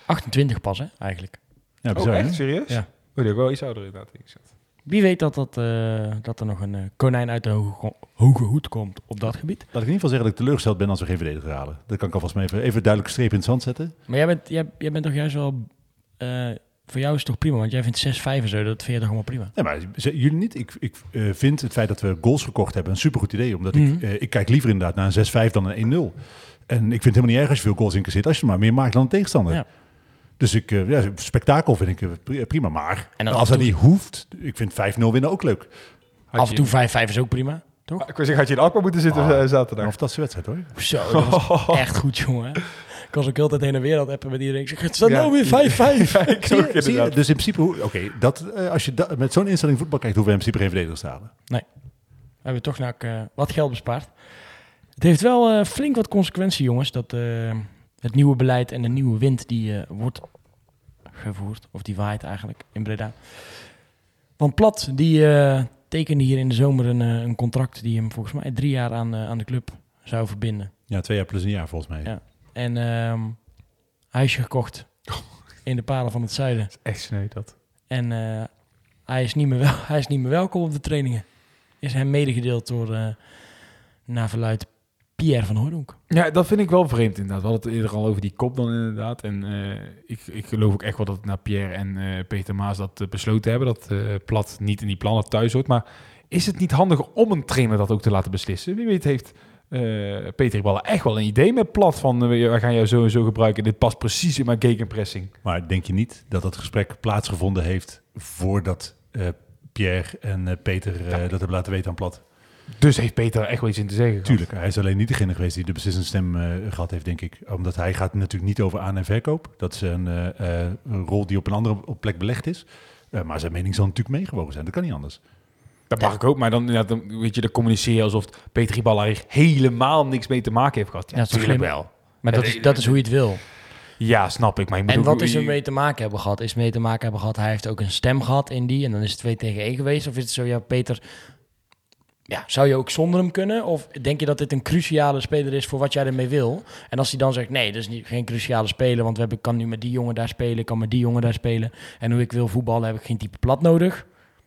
28 pas, hè, eigenlijk. Ja, Oh, bizar, hè? echt? Serieus? Ja. Oh, die ook wel iets ouder inderdaad. Ik zat. Wie weet dat, dat, eh, dat er nog een eh, konijn uit de hoge, hoge hoed komt op dat gebied. Laat ik in ieder geval zeggen dat ik teleurgesteld ben als we geen verdediger halen. Dat kan ik alvast maar even, even een duidelijke streep in het zand zetten. Maar jij bent, jij, jij bent toch juist wel... eh, voor jou is het toch prima, want jij vindt 6-5 en zo, dat vind je toch allemaal prima? Nee, maar jullie niet. Ik, ik vind het feit dat we goals gekocht hebben een supergoed idee. Omdat Mhm. ik, eh, ik kijk liever inderdaad naar een 6-5 dan een 1-0. En ik vind het helemaal niet erg als je veel goals incasseert. Als je maar meer maakt dan een tegenstander. Ja. Dus ik, eh, ja, spektakel vind ik eh, pri- prima. Maar En als dat niet hoeft, ik vind 5-0 winnen ook leuk. Had Af en je- toe 5-5 is ook prima, toch? Ik zeggen, had je in Alkmaar moeten zitten Ah, eh, Een zaterdag? fantastische wedstrijd hoor. Zo, dat was echt goed, jongen. Ik was ook heel de tijd heen en weer aan het appen met iedereen. Ik zeg, het staat Ja. nou weer 5-5. Ik Zie ook je, zie je? inderdaad. Dus in principe, oké, dat eh, als je da- met zo'n instelling voetbal kijkt, hoeven we in principe geen verdedigers te halen. We hebben toch nou, eh, wat geld bespaard. Het heeft wel eh, flink wat consequentie, jongens. Dat eh, het nieuwe beleid en de nieuwe wind die eh, wordt gevoerd. Of die waait eigenlijk in Breda. Want Plat, die eh, tekende hier in de zomer een, eh, een contract... die hem volgens mij drie jaar aan, aan de club zou verbinden. Ja, twee jaar plus een jaar volgens mij. Ja. En ehm huisje gekocht in de palen van het zuiden. Echt sneu dat. En eh, hij, is niet meer wel, hij is niet meer welkom op de trainingen. Is hem medegedeeld door, eh naar verluid, Pierre van Hooydonk. Ja, dat vind ik wel vreemd inderdaad. We hadden het eerder al over die kop dan inderdaad. En eh, ik, ik geloof ook echt wel dat naar Pierre en eh, Peter Maas dat eh, besloten hebben. Dat eh, Plat niet in die plannen thuis hoort. Maar is het niet handig om een trainer dat ook te laten beslissen? Wie weet heeft eh, Peter Ballen echt wel een idee met Plat van... we gaan jou zo en zo gebruiken. Dit past precies in mijn gegenpressing. Maar denk je niet dat dat gesprek plaatsgevonden heeft voordat eh, Pierre en Peter dat hebben laten weten aan Plat? Dus heeft Peter er echt wel iets in te zeggen. gehad. Tuurlijk, hij is alleen niet degene geweest die de beslissende stem eh, gehad heeft, denk ik. Omdat hij gaat natuurlijk niet over aan- en verkoop. Dat is een, eh, eh, een rol die op een andere op plek belegd is. Eh, maar zijn mening zal natuurlijk meegewogen zijn. Dat kan niet anders. Dat mag ik ook, maar dan, ja, dan weet je, dan communiceer je alsof Peter Balla er helemaal niks mee te maken heeft gehad. Ja, natuurlijk wel. Maar dat, is, dat is hoe je het wil. Ja, snap ik. Maar moet En ook- wat is er mee te maken hebben gehad? Is mee te maken hebben gehad, hij heeft ook een stem gehad in die en dan is het 2 tegen 1 geweest? Of is het zo, ja, Peter, zou je ook zonder hem kunnen? Of denk je dat dit een cruciale speler is voor wat jij ermee wil? En als hij dan zegt, nee, dat is niet, geen cruciale speler, want we hebben, ik kan nu met die jongen daar spelen, kan met die jongen daar spelen. En hoe ik wil voetballen heb ik geen type plat nodig.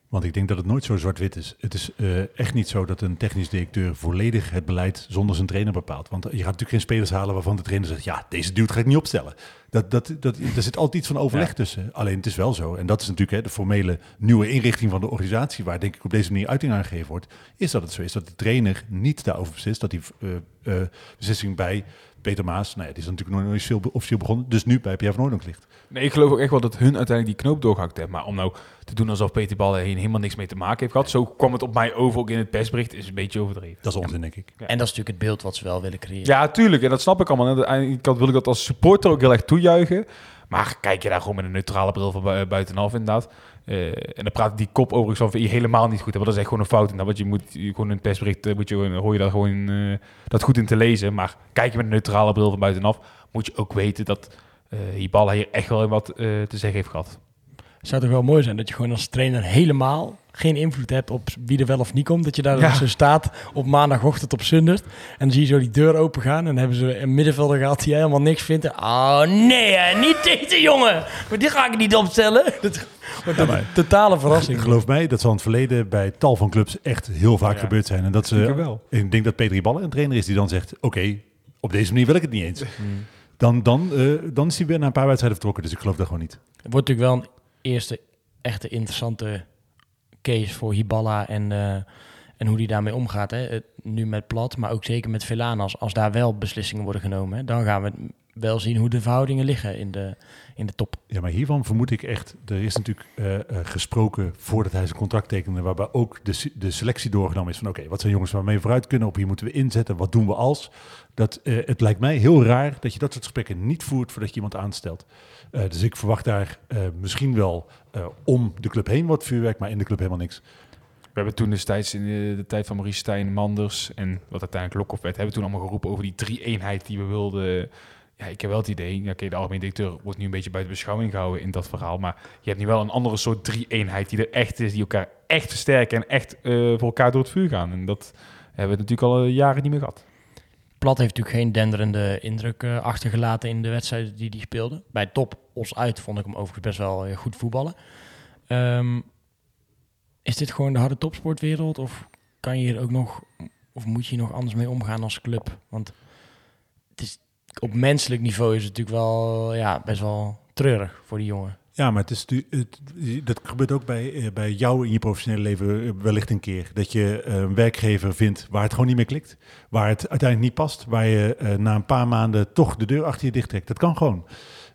Want ik denk dat het nooit zo zwart-wit is. Het is eh, echt niet zo dat een technisch directeur volledig het beleid zonder zijn trainer bepaalt. Want je gaat natuurlijk geen spelers halen waarvan de trainer zegt, ja, deze dude ga ik niet opstellen. Dat, dat, dat, er zit altijd iets van overleg Ja. tussen. Alleen het is wel zo, en dat is natuurlijk hè, de formele nieuwe inrichting van de organisatie, waar denk ik op deze manier uiting aan gegeven wordt, is dat het zo is dat de trainer niet daarover beslist, dat die eh, eh, beslissing bij Peter Maas, nou ja, die is natuurlijk nog nooit veel officieel begonnen, dus nu bij Pierre van Hooydonk ligt. Nee, ik geloof ook echt wel dat hun uiteindelijk die knoop doorgehakt hebben. Maar om nou te doen alsof Peter Bal er helemaal niks mee te maken heeft gehad. Zo kwam het op mij over, ook in het persbericht, is een beetje overdreven. Dat is onzin, denk ik. Ja. En dat is natuurlijk het beeld wat ze wel willen creëren. Ja, tuurlijk. En dat snap ik allemaal. En aan de ene kant wil ik dat als supporter ook heel erg toejuichen. Maar kijk je daar gewoon met een neutrale bril van bui- buitenaf inderdaad. Eh, en dan praat die kop overigens VI helemaal niet goed. Want dat is echt gewoon een fout. En dat wat je moet, je gewoon het persbericht eh, moet je, hoor je daar gewoon eh, dat goed in te lezen. Maar kijk je met een neutrale bril van buitenaf, moet je ook weten dat eh Hiballa hier echt wel wat te zeggen heeft gehad. Het zou toch wel mooi zijn dat je gewoon als trainer helemaal geen invloed hebt op wie er wel of niet komt. Dat je daar Ja. zo staat op maandagochtend op Zundert. En dan zie je zo die deur open gaan. En dan hebben ze een middenvelder gehad die helemaal niks vindt. En, Oh nee, niet deze jongen. Maar die ga ik niet opstellen. Dat wordt een totale verrassing. Geloof mij, dat zal in het verleden bij tal van clubs echt heel vaak Ja. gebeurd zijn. En dat ze, wel. ik denk dat Peter Ballen een trainer is die dan zegt, oké, op deze manier wil ik het niet eens. Dan, dan, eh, dan is hij weer na een paar wedstrijden vertrokken, dus ik geloof dat gewoon niet. Het wordt natuurlijk wel een eerste echte interessante case voor Hiballa en, eh, en hoe die daarmee omgaat. Hè. Het- nu met Plat, maar ook zeker met Velanas. Als daar wel beslissingen worden genomen, hè, dan gaan we wel zien hoe de verhoudingen liggen in de, in de top. Ja, maar hiervan vermoed ik echt, er is natuurlijk eh, eh, gesproken voordat hij zijn contract tekende, waarbij ook de, de selectie doorgenomen is van oké, wat zijn jongens waarmee we vooruit kunnen, op hier moeten we inzetten, wat doen we als? Dat, eh, het lijkt mij heel raar dat je dat soort gesprekken niet voert voordat je iemand aanstelt. Eh, dus ik verwacht daar eh, misschien wel eh, om de club heen wat vuurwerk, maar in de club helemaal niks. We hebben toen destijds in de, de tijd van Maurice Stijn, Manders en wat uiteindelijk Lokhoff werd, hebben we toen allemaal geroepen over die drie-eenheid die we wilden. Ja, ik heb wel het idee, oké, de algemeen directeur wordt nu een beetje buiten beschouwing gehouden in dat verhaal, maar je hebt nu wel een andere soort drie-eenheid die er echt is, die elkaar echt versterken en echt eh, voor elkaar door het vuur gaan. En dat hebben we natuurlijk al eh, jaren niet meer gehad. Plat heeft natuurlijk geen denderende indruk eh, achtergelaten in de wedstrijden die hij speelde. Bij top, ons uit, vond ik hem overigens best wel goed voetballen. Ehm, is dit gewoon de harde topsportwereld? Of kan je hier ook nog, of moet je hier nog anders mee omgaan als club? Want het is, op menselijk niveau is het natuurlijk wel ja, best wel treurig voor die jongen. Ja, maar het is, het, dat gebeurt ook bij, eh, bij jou in je professionele leven eh, wellicht een keer. Dat je eh, een werkgever vindt waar het gewoon niet meer klikt. Waar het uiteindelijk niet past. Waar je na een paar maanden toch de deur achter je dicht trekt. Dat kan gewoon.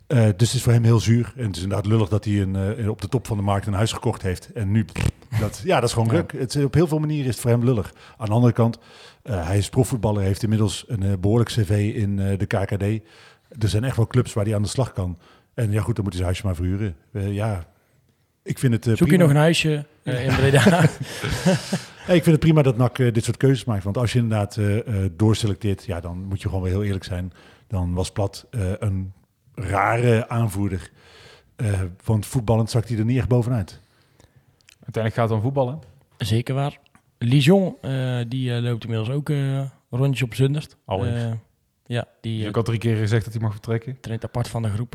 Dus het is voor hem heel zuur. En het is inderdaad lullig dat hij een, op de top van de markt een huis gekocht heeft. En nu, pff, dat, ja, dat is gewoon Ja. ruk. Het, is- op heel veel manieren is het voor hem lullig. Aan de andere kant, hij is profvoetballer. Heeft inmiddels een eh, behoorlijk cv in eh, de KKD. Er zijn echt wel clubs waar hij aan de slag kan. En ja goed, dan moet hij zijn huisje maar verhuren. Eh, ja, ik vind het eh, Zoek je nog een huisje eh, in Breda? Hey, ik vind het prima dat NAC eh, dit soort keuzes maakt. Want als je inderdaad eh, eh, doorselecteert, ja, dan moet je gewoon weer heel eerlijk zijn. Dan was Plat eh, een rare aanvoerder. Eh want voetballend zakt hij er niet echt bovenuit. Uiteindelijk gaat het om voetballen. Zeker waar. Lijon, eh, die eh, loopt inmiddels ook eh, rondjes op Zundert. Alweer. Eh, ja, die Dus ik had drie keer gezegd dat hij mag vertrekken. traint apart van de groep.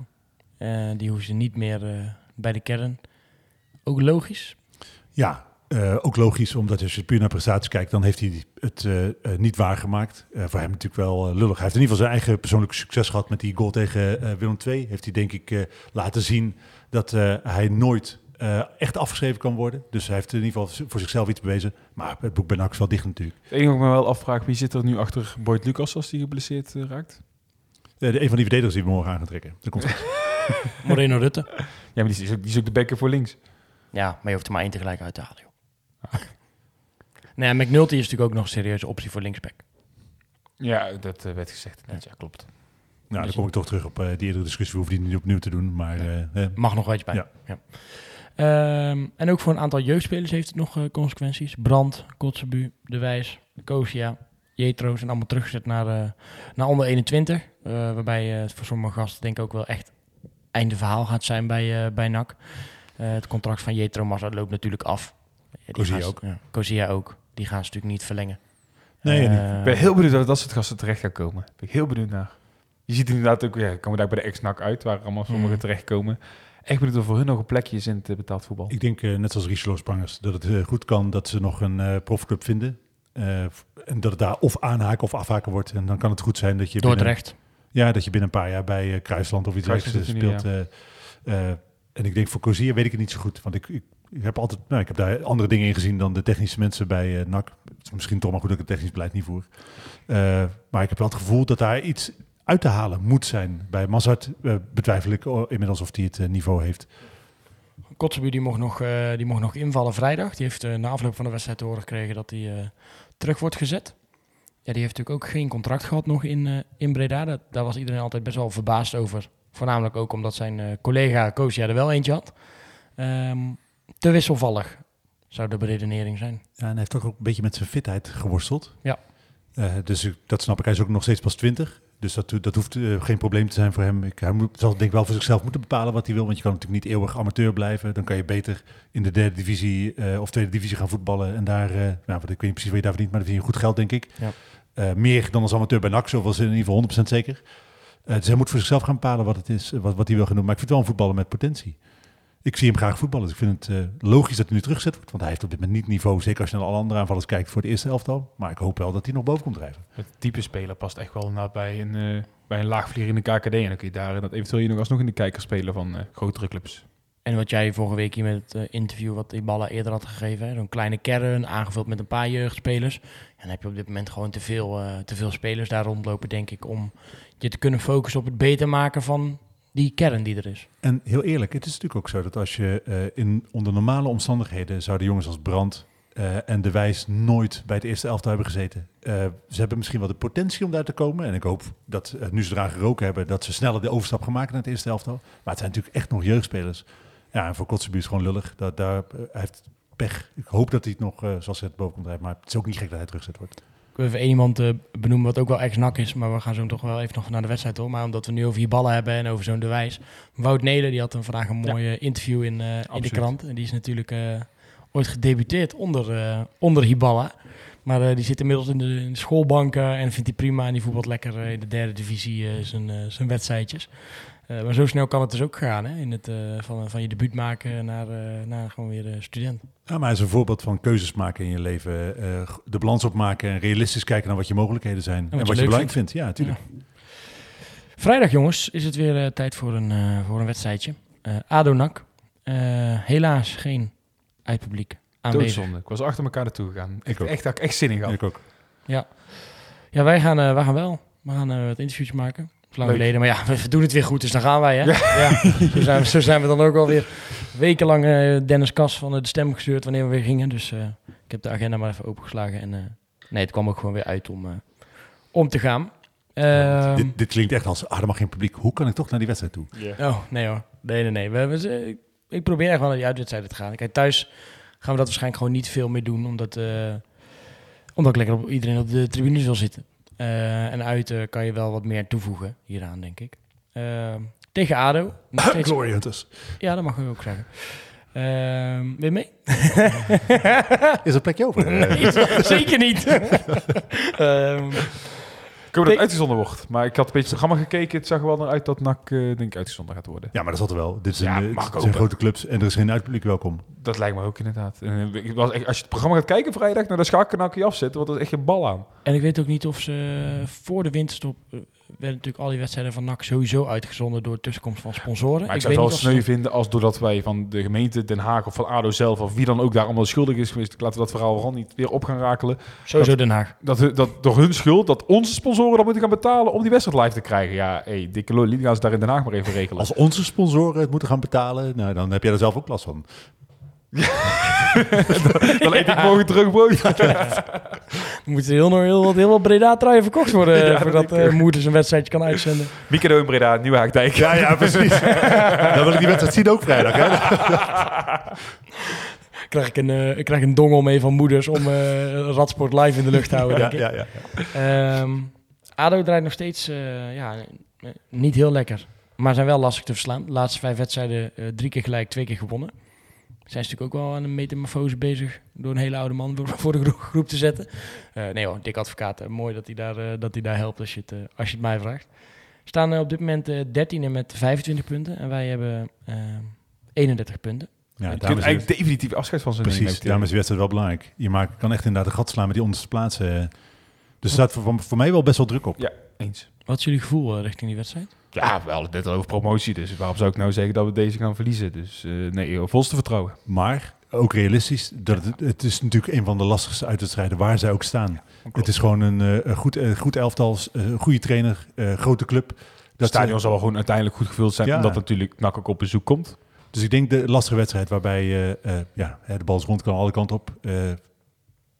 Eh, die hoeven ze niet meer eh, bij de kern. Ook logisch. Ja, eh, ook logisch, omdat als je puur naar prestaties kijkt, dan heeft hij het niet waargemaakt. Eh voor hem natuurlijk wel lullig. Hij heeft in ieder geval zijn eigen persoonlijke succes gehad met die goal tegen Willem II. Heeft hij denk ik eh, laten zien dat eh, hij nooit eh, echt afgeschreven kan worden. Dus hij heeft in ieder geval voor zichzelf iets bewezen. Maar het boek bij NAC is wel dicht natuurlijk. Het enige wat ik me wel afvraag, wie zit er nu achter Boyd Lucas als die geblesseerd eh, raakt? Eh, de, een van die verdedigers die we morgen aan gaan trekken. Dat komt. Moreno Rutte. Ja, maar die is ook, die is ook de bekker voor links. Ja, maar je hoeft er maar één tegelijk uit te halen. Joh. Nee, McNulty is natuurlijk ook nog een serieuze optie voor linksback. Ja, dat werd gezegd. Ja, ja klopt. nou, dan kom ik toch terug op eh, die eerdere discussie. We hoeven die niet opnieuw te doen. Maar Mag nog wel iets bij. Ja. Ja. Ehm, en ook voor een aantal jeugdspelers heeft het nog eh, consequenties. Brand, Kotzebu, De Wijs, Kosia. Jetro zijn allemaal teruggezet naar, eh, naar onder 21. eh, waarbij het voor sommige gasten denk ik ook wel echt einde verhaal gaat zijn bij, bij NAC. Het contract van Jetro Massa loopt natuurlijk af. Ja, Kozia ook. Ja, ook. Die gaan ze natuurlijk niet verlengen. Nee, Ik ben heel benieuwd dat dat soort gasten terecht gaan komen. Ben ik heel benieuwd naar. Je ziet inderdaad ook, ja, komen daar bij de ex-NAC uit, waar allemaal sommigen Mm. terechtkomen. Echt benieuwd of voor hun nog een plekje is in het eh, betaald voetbal. Ik denk, eh, net zoals Richelo Sprangers, dat het eh, goed kan dat ze nog een eh, profclub vinden. Eh, en dat het daar of aanhaken of afhaken wordt. En dan kan het goed zijn dat je binnen, Dordrecht. ja, dat je binnen een paar jaar bij Kruisland of iets dergelijks er nu, speelt. eh, eh, en ik denk voor Cozier weet ik het niet zo goed. Want ik, ik, ik heb altijd, nou, ik heb daar andere dingen in gezien dan de technische mensen bij eh, NAC. Het is misschien toch maar goed dat ik het technisch beleid niet voer. Eh, maar ik heb wel het gevoel dat daar iets uit te halen moet zijn. Bij Mazart eh, betwijfel ik oh, inmiddels of hij het eh, niveau heeft. Kotzebue die mocht, nog, eh, die mocht nog invallen vrijdag. Die heeft na afloop van de wedstrijd te horen gekregen dat hij terug wordt gezet. Ja, die heeft natuurlijk ook geen contract gehad nog in, in Breda. Dat, daar was iedereen altijd best wel verbaasd over. Voornamelijk ook omdat zijn collega Koosja er wel eentje had. Ehm, te wisselvallig zou de beredenering zijn. Ja, en hij heeft toch ook een beetje met zijn fitheid geworsteld. Ja. Dus dat snap ik. Hij is ook nog steeds pas 20. Dus dat, dat hoeft eh, geen probleem te zijn voor hem. Ik, hij moet, zal denk ik wel voor zichzelf moeten bepalen wat hij wil. Want je kan natuurlijk niet eeuwig amateur blijven. Dan kan je beter in de derde divisie eh, of tweede divisie gaan voetballen. En daar, eh, nou, ik weet niet precies wat je daar verdient, maar dan verdien je goed geld, denk ik. Ja. Meer dan als amateur bij NAC, zo was in ieder geval 100% zeker. Dus hij moet voor zichzelf gaan bepalen wat het is, wat, wat hij wil gaan doen. Maar ik vind het wel een voetballer met potentie. Ik zie hem graag voetballen. Dus ik vind het eh, logisch dat hij nu teruggezet wordt. Want hij heeft op dit moment niet niveau. Zeker als je naar alle andere aanvallers kijkt voor de eerste elftal. Maar ik hoop wel dat hij nog boven komt drijven. Het type speler past echt wel inderdaad bij een, eh bij een laagvlieger in de KKD. En dan kun je daar dat eventueel je nog alsnog in de kijker spelen van eh, grotere clubs. En wat jij vorige week hier met het eh, interview wat die ballen eerder had gegeven. Zo'n kleine kern, aangevuld met een paar jeugdspelers. En dan heb je op dit moment gewoon te veel, eh, te veel spelers daar rondlopen, denk ik. Om je te kunnen focussen op het beter maken van die kern die er is. En heel eerlijk, het is natuurlijk ook zo dat als je eh, in onder normale omstandigheden zouden jongens als Brand eh, en De Wijs nooit bij het eerste elftal hebben gezeten. Eh, ze hebben misschien wel de potentie om daar te komen. En ik hoop dat nu ze eraan geroken hebben, dat ze sneller de overstap gaan maken naar het eerste elftal. Maar het zijn natuurlijk echt nog jeugdspelers. Ja, en voor Kotzebue is gewoon lullig. Dat, daar, heeft pech. Ik hoop dat hij het nog, zoals het boven komt. Maar het is ook niet gek dat hij teruggezet wordt. Even één iemand eh, benoemen wat ook wel ex-nak is. Maar we gaan zo toch wel even nog naar de wedstrijd hoor. Maar omdat we nu over die ballen hebben en over zo'n de wijs. Wout Nelen die had een vandaag een mooi eh, interview in, eh, in de krant. En die is natuurlijk eh, ooit gedebuteerd onder, eh, onder Hiballa. Maar die zit inmiddels in de, in de schoolbanken en vindt hij prima. En die voetbalt lekker in de derde divisie zijn, zijn wedstrijdjes. Eh, maar zo snel kan het dus ook gaan. Hè? In het, eh, van, van je debuut maken naar, eh, naar gewoon weer student. Ja, maar hij is een voorbeeld van keuzes maken in je leven. eh, de balans opmaken en realistisch kijken naar wat je mogelijkheden zijn. En wat wat, je belangrijk vindt. Ja, natuurlijk. Vrijdag jongens is het weer eh, tijd voor een, eh, voor een wedstrijdje. Eh ADO-NAC. Eh, helaas geen uitpubliek aanwezig. Doodzonde. Ik was achter elkaar naartoe gegaan. Ik ook. Echt, had ik echt zin in gehad. Ik ook. Ja, wij gaan, eh, wij gaan wel. We gaan eh wat interviews maken. Lang Leuk. geleden, maar ja, we doen het weer goed, dus dan gaan wij, hè? Ja. Zo, zijn we, zo zijn we dan ook alweer wekenlang eh, Dennis Kas van de stem gestuurd wanneer we weer gingen. Dus eh, ik heb de agenda maar even opengeslagen. En eh, nee, het kwam ook gewoon weer uit om, eh, om te gaan. Ehm, dit, dit klinkt echt als, ah, er mag geen publiek. Hoe kan ik toch naar die wedstrijd toe? Oh, nee hoor. Nee, nee, nee. We, we- ik- ik probeer echt wel naar die uitwedstrijden te gaan. Kijk, thuis gaan we dat waarschijnlijk gewoon niet veel meer doen. Omdat, eh, omdat ik lekker op iedereen op de tribunes wil zitten. Eh, en uit eh, kan je wel wat meer toevoegen hieraan, denk ik. Ehm, tegen ADO. Steeds- Glory Hunters. ja, dat mag ik ook zeggen. Ehm wil je mee? Is er plekje over? nee, zeker niet. Ehm, hoop dat het uitgezonden wordt. Maar ik had een beetje het programma gekeken. Het zag er wel naar uit dat NAC eh, denk ik uitgezonden gaat worden. Ja, maar dat zat er wel. Dit is Ja, een, eh, het zijn hopen. grote clubs en er is geen uitpubliek welkom. Dat lijkt me ook inderdaad. En, eh, ik was echt- als je het programma gaat kijken vrijdag, nou, dan schakel ik je afzetten. Want er is echt geen bal aan. En ik weet ook niet of ze voor de winterstop... werden natuurlijk al die wedstrijden van NAC sowieso uitgezonden door tussenkomst van sponsoren. Maar ik, ik zou het wel sneu vinden als doordat wij van de gemeente Den Haag of van ADO zelf of wie dan ook daar allemaal schuldig is geweest. Laten we dat verhaal vooral niet weer op gaan rakelen. Sowieso Den Haag. Dat, hu- dat door hun schuld, dat onze sponsoren dan moeten gaan betalen om die wedstrijd live te krijgen. Ja, hey, dikke lol, die gaan ze daar in Den Haag maar even regelen. Als onze sponsoren het moeten gaan betalen, nou, dan heb jij er zelf ook last van. dan eet ik morgen terug brood. Er moeten heel, nog heel, wat- heel wat Breda-truien verkocht worden... Ja, voordat dat ik- eh Moeders een wedstrijdje kan uitzenden. Mikado in Breda, Nieuwe Haagdijk. Ja, ja, precies. dan wil ik die wedstrijd zien ook vrijdag. Hè? krijg ik, een, eh, ik krijg een dongel mee van moeders om eh Radsport live in de lucht te houden, Ja, denk ik. ja, ja. Ehm, ADO draait nog steeds eh, ja, eh, niet heel lekker. Maar zijn wel lastig te verslaan. De laatste vijf wedstrijden eh, drie keer gelijk, twee keer gewonnen. Zijn ze natuurlijk ook wel aan een metamorfose bezig. Door een hele oude man voor, de gro- groep te zetten. Eh, nee hoor, dik advocaat. eh, mooi dat hij daar, eh, dat hij daar helpt als je het, als je het mij vraagt. We staan op dit moment eh 13e met 25 punten. En wij hebben eh 31 punten. Ja, je kunt is eigenlijk definitief afscheid van ze nemen. Precies, ik daarom is het de wedstrijd wel belangrijk. Je maakt, kan echt inderdaad een gat slaan met die onderste plaatsen. Dus er staat voor, voor mij wel best wel druk op. Ja, eens. Wat is jullie gevoel richting die wedstrijd? Ja, we hadden het net al over promotie, dus waarom zou ik nou zeggen dat we deze gaan verliezen? Dus eh, nee, volste vertrouwen. Maar ook realistisch, dat het, het is natuurlijk een van de lastigste uitwedstrijden waar zij ook staan. Het is gewoon een, eh, goed, een goed elftal, een goede trainer, grote club. Het stadion zal wel gewoon uiteindelijk goed gevuld zijn, Ja. omdat natuurlijk NAC ook op bezoek komt. Dus ik denk de lastige wedstrijd waarbij ja, de bal is rond kan alle kanten op.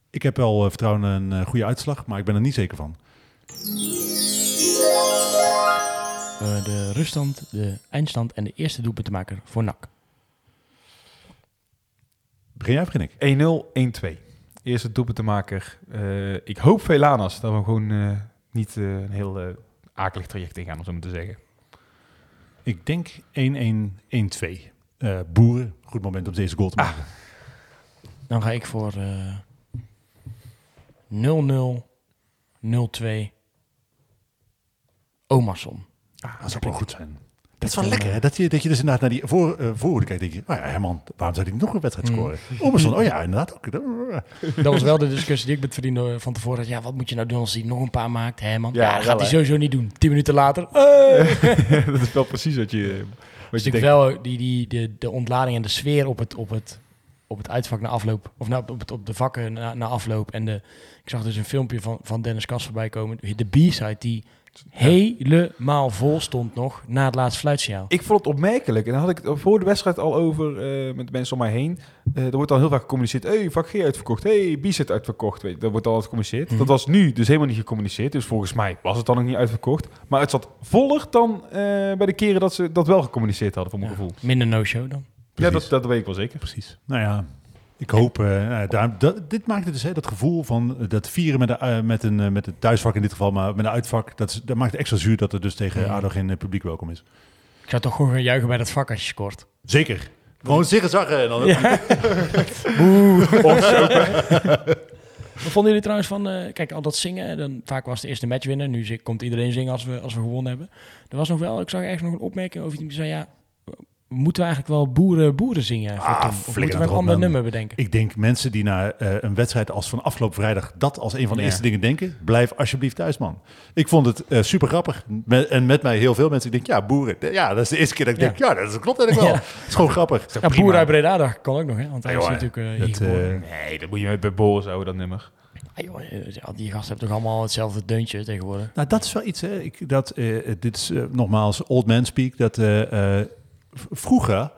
Ik heb wel vertrouwen in een goede uitslag, maar ik ben er niet zeker van. Eh, de ruststand, de eindstand en de eerste doelpuntenmaker voor NAC. Begin jij of begin ik? 1-0, 1-2. Eerste doelpuntenmaker. Eh ik hoop Velanas dat we gewoon eh, niet eh, een heel akelig traject ingaan, om zo maar te zeggen. Ik denk 1-1-1-2. Eh, boeren, goed moment om deze goal te maken. Dan ga ik voor eh 0-0, 0-2, Omarsson. Ah, dat zou wel goed zijn. Dat is wel lekker, eh, hè? Dat je, dat je dus inderdaad naar die voor, eh voorhoede kijkt. denk je, oh ja, Herman, waarom zou hij nog een wedstrijd scoren? Omerson, oh ja, inderdaad ook. Dat was wel de discussie die ik met vrienden van tevoren had. Ja, wat moet je nou doen als hij nog een paar maakt, hè man? Ja, Ja, dat gaat hij sowieso niet doen. Tien minuten later. Hey! dat is wel precies wat je, wat Dus je ik denkt. wel die, die, de, de ontlading en de sfeer op het, op het, op het uitvak na afloop. Of nou, op, het, op de vakken na, na afloop. En de, ik zag dus een filmpje van, van Dennis Kas voorbij komen. De B-side die helemaal vol stond nog na het laatste fluitsignaal. Ik vond het opmerkelijk. En daar had ik het voor de wedstrijd al over eh, met mensen om mij heen. Eh, er wordt al heel vaak gecommuniceerd. hey, vak G uitverkocht. hey, B-set uitverkocht. Weet je, dat wordt al gecommuniceerd. Mhm. Dat was nu dus helemaal niet gecommuniceerd. Dus volgens mij was het dan nog niet uitverkocht. Maar het zat voller dan eh, bij de keren dat ze dat wel gecommuniceerd hadden, voor mijn Ja, gevoel. Minder no-show dan. Ja, dat, dat weet ik wel zeker. Precies. Nou ja, ik hoop... eh, nou, daar, dat, dit maakt het dus, hè, dat gevoel van eh, dat vieren met, de, eh, met, een, met het thuisvak in dit geval, maar met een uitvak. Dat, is, dat maakt het extra zuur dat er dus tegen Mhm. ADO geen publiek welkom is. Ik zou toch gewoon gaan juichen bij dat vak als je scoort. Zeker. Gewoon zeggen zaggen en dan... Wat vonden jullie trouwens van, eh, kijk, al dat zingen, dan, vaak was de eerste match winnen. Nu komt iedereen zingen als we, als we gewonnen hebben. Er was nog wel, ik zag ergens nog een opmerking over iemand die zei, ja, moeten we eigenlijk wel boeren, boeren zingen? voor Ah, Tom? Of flikker moeten we een ander nummer bedenken? Ik denk mensen die naar eh, een wedstrijd als van afgelopen vrijdag dat als een van de Ja. eerste dingen denken, blijf alsjeblieft thuis, man. Ik vond het eh, super grappig. Met, en met mij heel veel mensen. Ik denk, ja, boeren. Ja, dat is de eerste keer dat ik Ja. denk, ja, dat klopt eigenlijk wel. Ja. Het is gewoon grappig. Ja, boeren uit Breda, dat kan ook nog, hè? Want hij is natuurlijk eh, dat, geboren. eh, Nee, dat moet je met bij Boris houden, dat nummer. Ah, joh, die gasten hebben toch allemaal hetzelfde deuntje tegenwoordig? Nou, dat is wel iets. Hè. Ik, dat, dit is nogmaals old man speak. Dat eh, eh, vroeger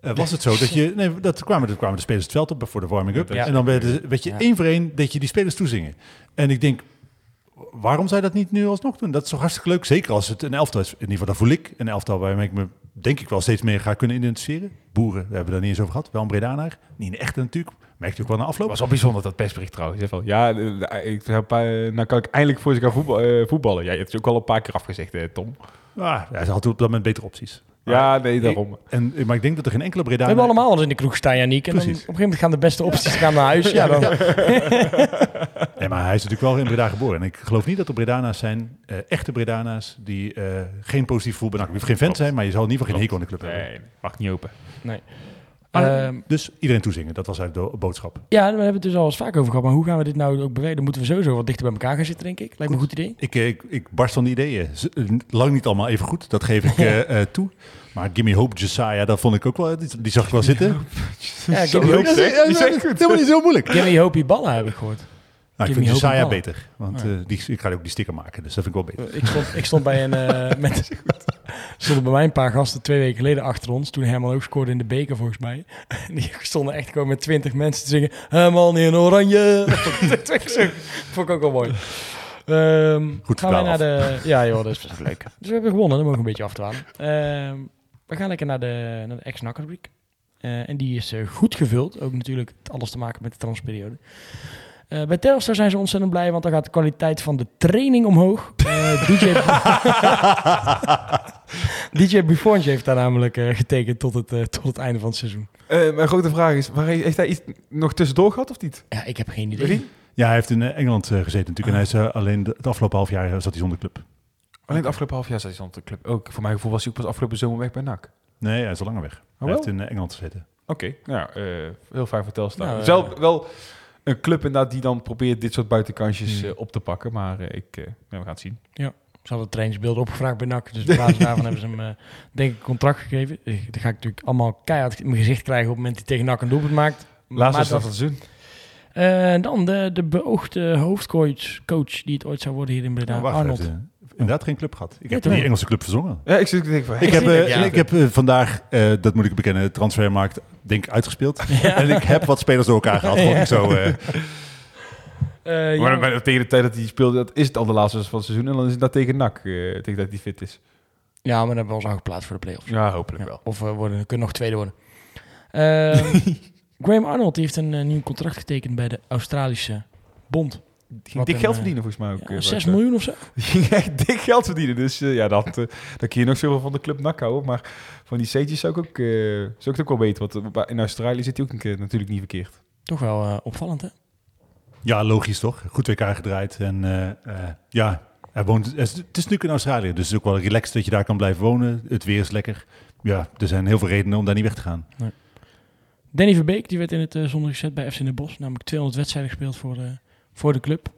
eh, was het zo dat je. Nee, dat kwamen, dat kwamen de spelers het veld op voor de warming-up. Ja. En dan werd, het- werd je Ja. één voor één dat je die spelers toezingen. En ik denk. Waarom zou je dat niet nu alsnog doen? Dat is toch hartstikke leuk. Zeker als het een elftal is. In ieder geval, dat voel ik een elftal waarmee ik me denk ik wel steeds meer ga kunnen identificeren. Boeren, we hebben daar niet eens over gehad. Wel een Bredanaar. Niet een echte natuurlijk. Merk je ook wel na Het afloop. was wel bijzonder, dat persbericht trouwens. Van, ja, eh, ik heb, eh, nou kan ik eindelijk voor ze gaan voetbal, eh, voetballen. Ja, je hebt het ook al een paar keer afgezegd, eh, Tom. Ah, ja, ze hadden op dat moment betere opties. Ja, nee, daarom. En, maar ik denk dat er geen enkele We Bredanaar... hebben allemaal eens in de kroeg staan, Janiek. En dan, op een gegeven moment gaan de beste opties gaan naar huis. Ja, dan, Nee, maar hij is natuurlijk wel in Breda geboren. En ik geloof niet dat er Bredana's zijn, eh, echte Bredana's, die eh, geen positief gevoel bij NAC. Je hoeft geen fan zijn, maar je zal in ieder geval geen hekel aan de club hebben. Nee, mag niet open. nee. Maar, Ehm, dus iedereen toezingen, dat was eigenlijk de boodschap. ja, we hebben het dus al eens vaak over gehad. Maar hoe gaan we dit nou ook? Dan moeten we sowieso wat dichter bij elkaar gaan zitten, denk ik. Lijkt me een goed idee. Ik, eh, ik, ik barst van de ideeën. Lang niet allemaal even goed, dat geef ik eh, eh, toe. Maar Gimme Hope Josiah, dat vond ik ook wel, die, die zag ik wel zitten. Ja, Gimme Hope, Ja, ja, Die ja, dat is helemaal niet zo moeilijk. Gimme Hope ballen heb ik gehoord. Nou, ik vind Hope Josiah beter, want eh, die, ik ga ook die sticker maken, dus dat vind ik wel beter. Ik stond, ik stond bij een. eh met, stonden bij mij een paar gasten twee weken geleden achter ons. Toen Herman ook scoorde in de beker, volgens mij. En die stonden echt gewoon met twintig mensen te zingen. Herman in oranje. Dat vond ik ook wel mooi. Ehm, Goed gaan wij naar de. Ja, joh, dat is best leuk. Dus we hebben gewonnen, dan mogen we een beetje afdwalen. Ehm, we gaan lekker naar de, naar de ex-nakkerbriek. Eh, en die is eh, goed gevuld. Ook natuurlijk alles te maken met de transperiode. Eh, bij Telstar zijn ze ontzettend blij, want dan gaat de kwaliteit van de training omhoog. Eh, DJ, DJ Buffon heeft daar namelijk eh, getekend tot het, tot het einde van het seizoen. Eh, mijn grote vraag is, waar heeft hij iets nog tussendoor gehad of niet? Ja, ik heb geen idee. Ja, hij heeft in Engeland gezeten natuurlijk. En hij is alleen de- het afgelopen half jaar zat hij zonder club. Alleen het afgelopen half jaar zat hij de club. Ook voor mijn gevoel was hij ook pas afgelopen zomer weg bij NAC. Nee, hij is al langer weg. hij Oh, wel? heeft in eh, Engeland gezeten. Oké, nou, eh, heel fijn voor Telstar. Nou, eh, Zelf wel een club inderdaad die dan probeert dit soort buitenkansjes Hmm. op te pakken. Maar eh, ik, eh, ja, we gaan het zien. Ze hadden trainingsbeelden opgevraagd bij NAC. Dus op basis daarvan hebben ze hem, eh, denk ik, een contract gegeven. Dan ga ik natuurlijk allemaal keihard in mijn gezicht krijgen op het moment dat hij tegen NAC een doelpunt maakt. Laatste Maar stap dat- van het seizoen. Eh, dan de, de beoogde hoofdcoach coach die het ooit zou worden hier in Breda, Nou, wacht, hij Arnold. Inderdaad geen club gehad. Ik heb die Engelse club verzongen. Ja, ik zit van... Ik heb, eh, ik heb eh, vandaag, eh, dat moet ik bekennen, transfermarkt denk ik uitgespeeld. En ik heb wat spelers door elkaar gehad. vond ik zo, eh, Eh, ja, Maar bij- tegen de tijd dat hij speelde, dat is het al de laatste van het seizoen. En dan is het dat tegen NAC, eh, tegen dat hij fit is. ja, maar dan hebben we ons al geplaatst voor de play-offs. Ja, hopelijk Ja, wel. Of we worden, kunnen nog tweede worden. Ehm, Graham Arnold die heeft een nieuw contract getekend bij de Australische Bond. Ging Wat dik een, geld eh, verdienen volgens mij ook. Ja, eh, 6 wat, eh, miljoen of zo. Die ging echt dik geld verdienen. Dus eh, ja, dat, dan kun je nog zoveel van de club NAC houden. Maar van die centjes zou ik ook, eh, zou ik het ook wel weten. Want in Australië zit hij ook een keer natuurlijk niet verkeerd. Toch wel eh, opvallend, hè? ja, logisch toch? Goed WK gedraaid. En eh, eh, ja, hij woont, het is natuurlijk in Australië. Dus het is ook wel relaxed dat je daar kan blijven wonen. Het weer is lekker. Ja, er zijn heel veel redenen om daar niet weg te gaan. Danny Verbeek die werd in het uh, zondag gezet bij FC in de Bos. Namelijk 200 wedstrijden gespeeld voor, de voor de club.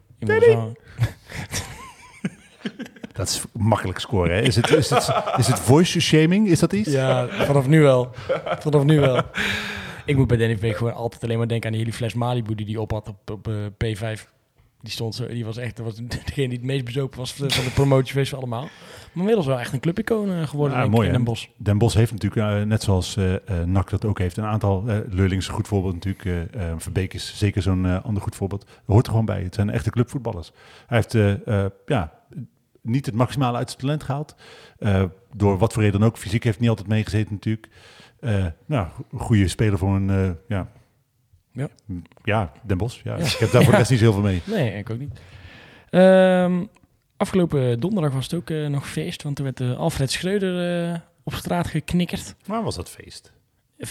Dat is makkelijk scoren. Hè? Is, het, is, het, is het voice shaming? Is dat iets? Ja, vanaf nu wel. Vanaf nu wel. Ik moet bij Danny Verbeek gewoon altijd alleen maar denken aan die hele fles Malibu die hij op had op, op eh, P5. Die stond zo, die was echt, dat was degene die het meest bezopen was van de, van de promotiefeest van allemaal. Maar inmiddels wel echt een clubicoon eh, geworden Ja, mooi, in? Den Bosch. Den Bosch heeft natuurlijk, eh, net zoals eh NAC dat ook heeft, een aantal Leurlings een goed voorbeeld natuurlijk. Verbeek is zeker zo'n ander goed voorbeeld. Dat hoort er gewoon bij. Het zijn echte clubvoetballers. Hij heeft ja, niet het maximale uit zijn talent gehaald. Eh, door wat voor reden dan ook. Fysiek heeft niet altijd meegezeten natuurlijk. Nou, goede speler voor een, ja... Ja. Ja, Den Bosch. Ja. Ja. Ik heb daar voor de rest niet zo heel veel mee. Nee, ik ook niet. Ehm, afgelopen donderdag was het ook eh, nog feest, want toen werd eh, Alfred Schreuder eh, op straat geknikkerd. Waar was dat feest?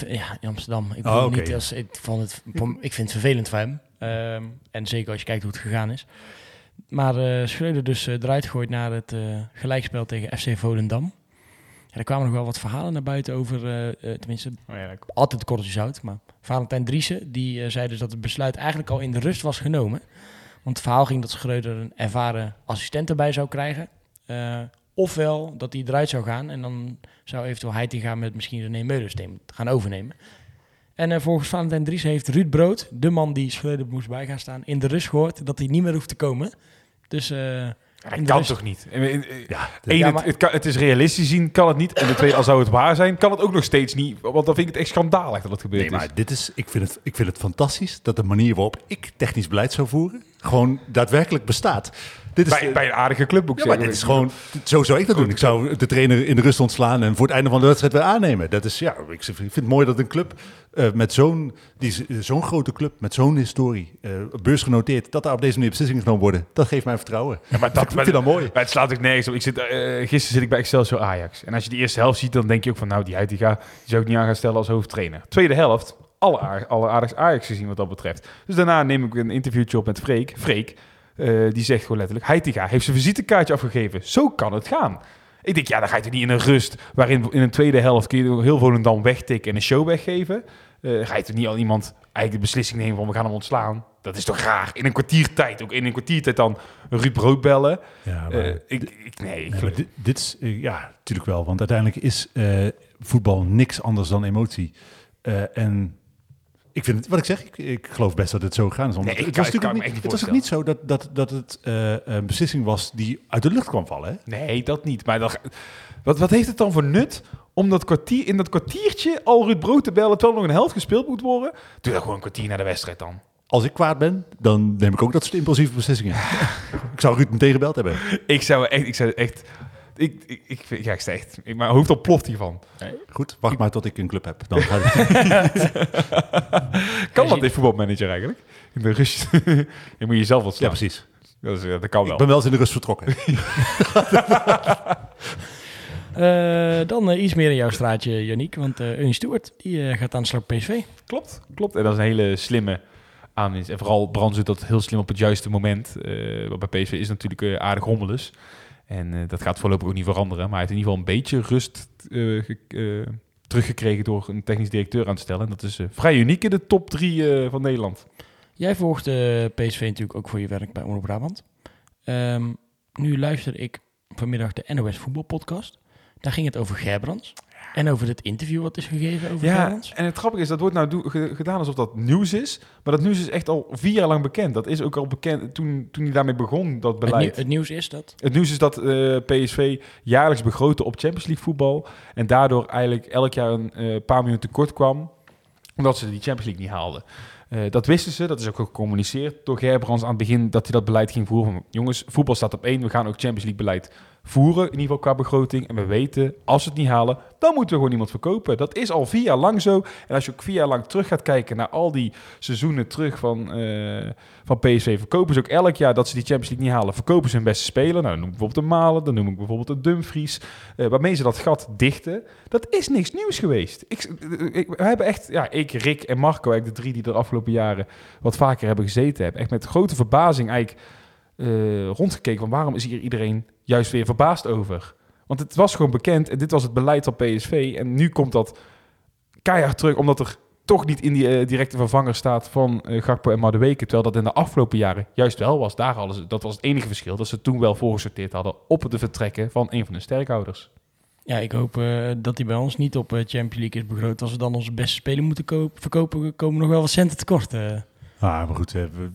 Ja, in Amsterdam. Ik, Oh, oké, niet als, ik, vond het, ik vind het vervelend voor hem. Ehm, en zeker als je kijkt hoe het gegaan is. Maar eh Schreuder dus eh, eruit gegooid naar het eh, gelijkspel tegen FC Volendam. Ja, er kwamen nog wel wat verhalen naar buiten over, eh, eh, tenminste, altijd korreltjes zout. Maar Valentijn Driessen, die eh, zei dus dat het besluit eigenlijk al in de rust was genomen. Want het verhaal ging dat Schreuder een ervaren assistent erbij zou krijgen. Eh, ofwel dat hij eruit zou gaan en dan zou eventueel Heitinga met misschien René Meulens gaan overnemen. En eh, volgens Valentijn Dries heeft Ruud Brood, de man die Schreuder moest bij gaan staan, in de rust gehoord dat hij niet meer hoeft te komen. Dus eh, Dat kan rust. toch niet? Ja, Eén, Ja, het, maar- het, kan, het is realistisch zien, kan het niet. En de tweede, als zou het waar zijn, kan het ook nog steeds niet. Want dan vind ik het echt schandalig dat het gebeurd Nee, is. maar dit is, ik, vind het, ik vind het fantastisch dat de manier waarop ik technisch beleid zou voeren, gewoon daadwerkelijk bestaat. Dit is, Bij, bij een aardige club ook ja, maar dit is gewoon, zo zou ik dat doen. Ik zou de trainer in de rust ontslaan en voor het einde van de wedstrijd weer aannemen. Dat is, ja, ik vind het mooi dat een club eh, met zo'n, zo'n grote club, met zo'n historie, eh beursgenoteerd, dat daar op deze manier beslissingen genomen worden. Dat geeft mij vertrouwen. Ja, maar dat, ik vind dat mooi. Maar het slaat ook nergens op. Ik zit, eh, gisteren zit ik bij Excelsior Ajax. En als je die eerste helft ziet, dan denk je ook van... nou, die Heitinga die zou ik niet aan gaan stellen als hoofdtrainer. Tweede helft, alle, alle Ajax, Ajax gezien wat dat betreft. Dus daarna neem ik een interviewtje op met Freek. Freek, eh, die zegt gewoon letterlijk... Heitinga heeft zijn visitekaartje afgegeven. Zo kan het gaan. Ik denk, ja, dan ga je toch niet in een rust... waarin in een tweede helft kun je heel Volendam wegtikken en een show weggeven. Eh, ga je toch niet al iemand eigenlijk de beslissing nemen van... we gaan hem ontslaan. Dat is toch raar? In een kwartiertijd, ook in een kwartiertijd dan Ruud Brood bellen... Ja, maar- Eh, ik, ik, nee, ik Nee, maar dit, dit is, ja, natuurlijk wel. Want uiteindelijk is voetbal niks anders dan emotie. En ik vind het, wat ik zeg, ik, ik geloof best dat het zo gegaan is. Want Nee, ik het was natuurlijk niet, het was ook niet zo dat, dat, dat het eh, een beslissing was die uit de lucht kwam vallen. Hè? nee, dat niet. Maar dan, wat, wat heeft het dan voor nut om dat kwartier, in dat kwartiertje al Ruud Brood te bellen terwijl er nog een helft gespeeld moet worden? Doe dat gewoon een kwartier naar de wedstrijd dan. Als ik kwaad ben, dan neem ik ook dat soort impulsieve beslissingen. ik zou Ruud meteen gebeld hebben. Ik zou echt, ik zou echt, ik, ik, ik, vind- ja, ik echt... Ik, mijn hoofd ontploft hiervan. Goed, wacht maar tot ik een club heb. Dan ga ik... Kan dat in voetbalmanager eigenlijk? In de rust. je moet jezelf wat Ja, precies. dat, is, ja, dat kan wel. Ik ben wel eens in de rust vertrokken. Eh, dan eh, iets meer in jouw straatje, Janiek. Want eh Ernie Stewart die, eh, gaat aan de slag bij PSV. Klopt, klopt. En dat is een hele slimme aanwinst. En vooral Brands doet dat heel slim op het juiste moment. Eh want bij PSV is natuurlijk aardig rommelus. En eh, dat gaat voorlopig ook niet veranderen. Maar hij heeft in ieder geval een beetje rust eh, eh, teruggekregen door een technisch directeur aan te stellen. En dat is vrij uniek in de top drie van Nederland. Jij volgt PSV natuurlijk ook voor je werk bij Omroep Brabant. Ehm, nu luister ik vanmiddag de NOS Voetbalpodcast. Daar ging het over Gerbrands. En over het interview wat is gegeven over Ja, Gerbrands. en het grappige is, dat wordt nou gedaan alsof dat nieuws is. Maar dat nieuws is echt al vier jaar lang bekend. Dat is ook al bekend toen, toen hij daarmee begon, dat Het, beleid. nieuw- het nieuws is dat. Het nieuws is dat eh, PSV jaarlijks begroten op Champions League voetbal. En daardoor eigenlijk elk jaar een eh, paar miljoen tekort kwam. Omdat ze die Champions League niet haalden. Eh, dat wisten ze, dat is ook gecommuniceerd door Gerbrands aan het begin dat hij dat beleid ging voeren. Jongens, voetbal staat op één, we gaan ook Champions League beleid voeren, in ieder geval qua begroting. En we weten, als we het niet halen, dan moeten we gewoon iemand verkopen. Dat is al vier jaar lang zo. En als je ook vier jaar lang terug gaat kijken naar al die seizoenen terug van, eh, van PSV, verkopen ze ook elk jaar dat ze die Champions League niet halen, verkopen ze hun beste speler. Nou, dan noem ik bijvoorbeeld een Malen, dan noem ik bijvoorbeeld een Dumfries, eh, waarmee ze dat gat dichten. Dat is niks nieuws geweest. Ik, ik, we hebben echt, ja, ik, Rick en Marco, eigenlijk de drie die de afgelopen jaren wat vaker hebben gezeten, hebben echt met grote verbazing eigenlijk eh, rondgekeken van waarom is hier iedereen juist weer verbaasd over. Want het was gewoon bekend en dit was het beleid van PSV. En nu komt dat keihard terug, omdat er toch niet in die eh, directe vervanger staat van eh, Gakpo en Madueke. Terwijl dat in de afgelopen jaren juist wel was. Daar ze, dat was het enige verschil, dat ze toen wel voorgesorteerd hadden op de vertrekken van een van hun sterkhouders. Ja, ik hoop dat hij bij ons niet op Champions League is begroot. Als we dan onze beste speler moeten koop- verkopen, komen nog wel wat centen tekort. Ah, maar goed, eh, we,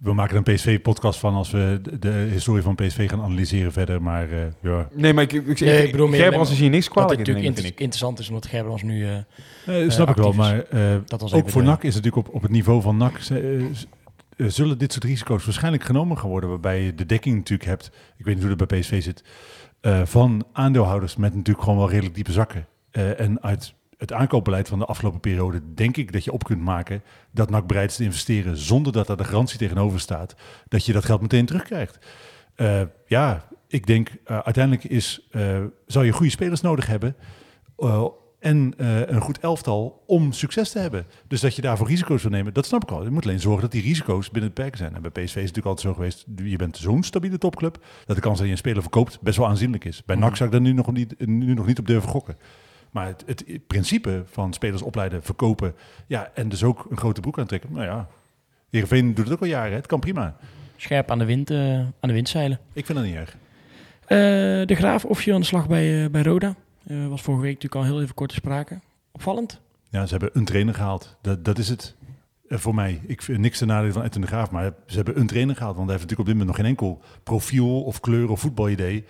we maken een PSV-podcast van als we de, de historie van PSV gaan analyseren verder. Maar eh, ja, Nee, maar ik, ik, ik, Nee, ik bedoel meer- Gerbrands is hier niks Wat kwalijk in, natuurlijk vind inter- ik. interessant is, omdat Gerbrands nu... eh, Eh, snap ik wel, is. maar eh, dat was ook voor de- NAC is het natuurlijk op, op het niveau van NAC... zullen dit soort risico's waarschijnlijk genomen gaan worden... waarbij je de dekking natuurlijk hebt, ik weet niet hoe dat bij PSV zit... eh, van aandeelhouders met natuurlijk gewoon wel redelijk diepe zakken. Eh, en uit het aankoopbeleid van de afgelopen periode denk ik dat je op kunt maken... dat NAC bereid is te investeren zonder dat er de garantie tegenover staat... dat je dat geld meteen terugkrijgt. Eh, ja, ik denk uh, uiteindelijk is, uh, zou je goede spelers nodig hebben... En een goed elftal om succes te hebben. Dus dat je daarvoor risico's wil nemen, dat snap ik al. Je moet alleen zorgen dat die risico's binnen het perken zijn. En bij PSV is het natuurlijk altijd zo geweest, je bent zo'n stabiele topclub, dat de kans dat je een speler verkoopt best wel aanzienlijk is. Bij NAC zou ik daar nu nog niet, nu nog niet op durven gokken. Maar het, het principe van spelers opleiden, verkopen, ja, en dus ook een grote broek aantrekken, nou ja, Heerenveen doet het ook al jaren, hè? het kan prima. Scherp aan de, wind, uh, aan de wind zeilen. Ik vind dat niet erg. Uh, de Graaf officieel aan de slag bij, uh, bij Roda. Was vorige week natuurlijk al heel even kort te sprake. Opvallend. Ja, ze hebben een trainer gehaald. Dat, dat is het voor mij. Ik vind niks ten nadele van Edwin de Graaf, maar ze hebben een trainer gehaald. Want hij heeft natuurlijk op dit moment nog geen enkel profiel of kleur of voetbalidee.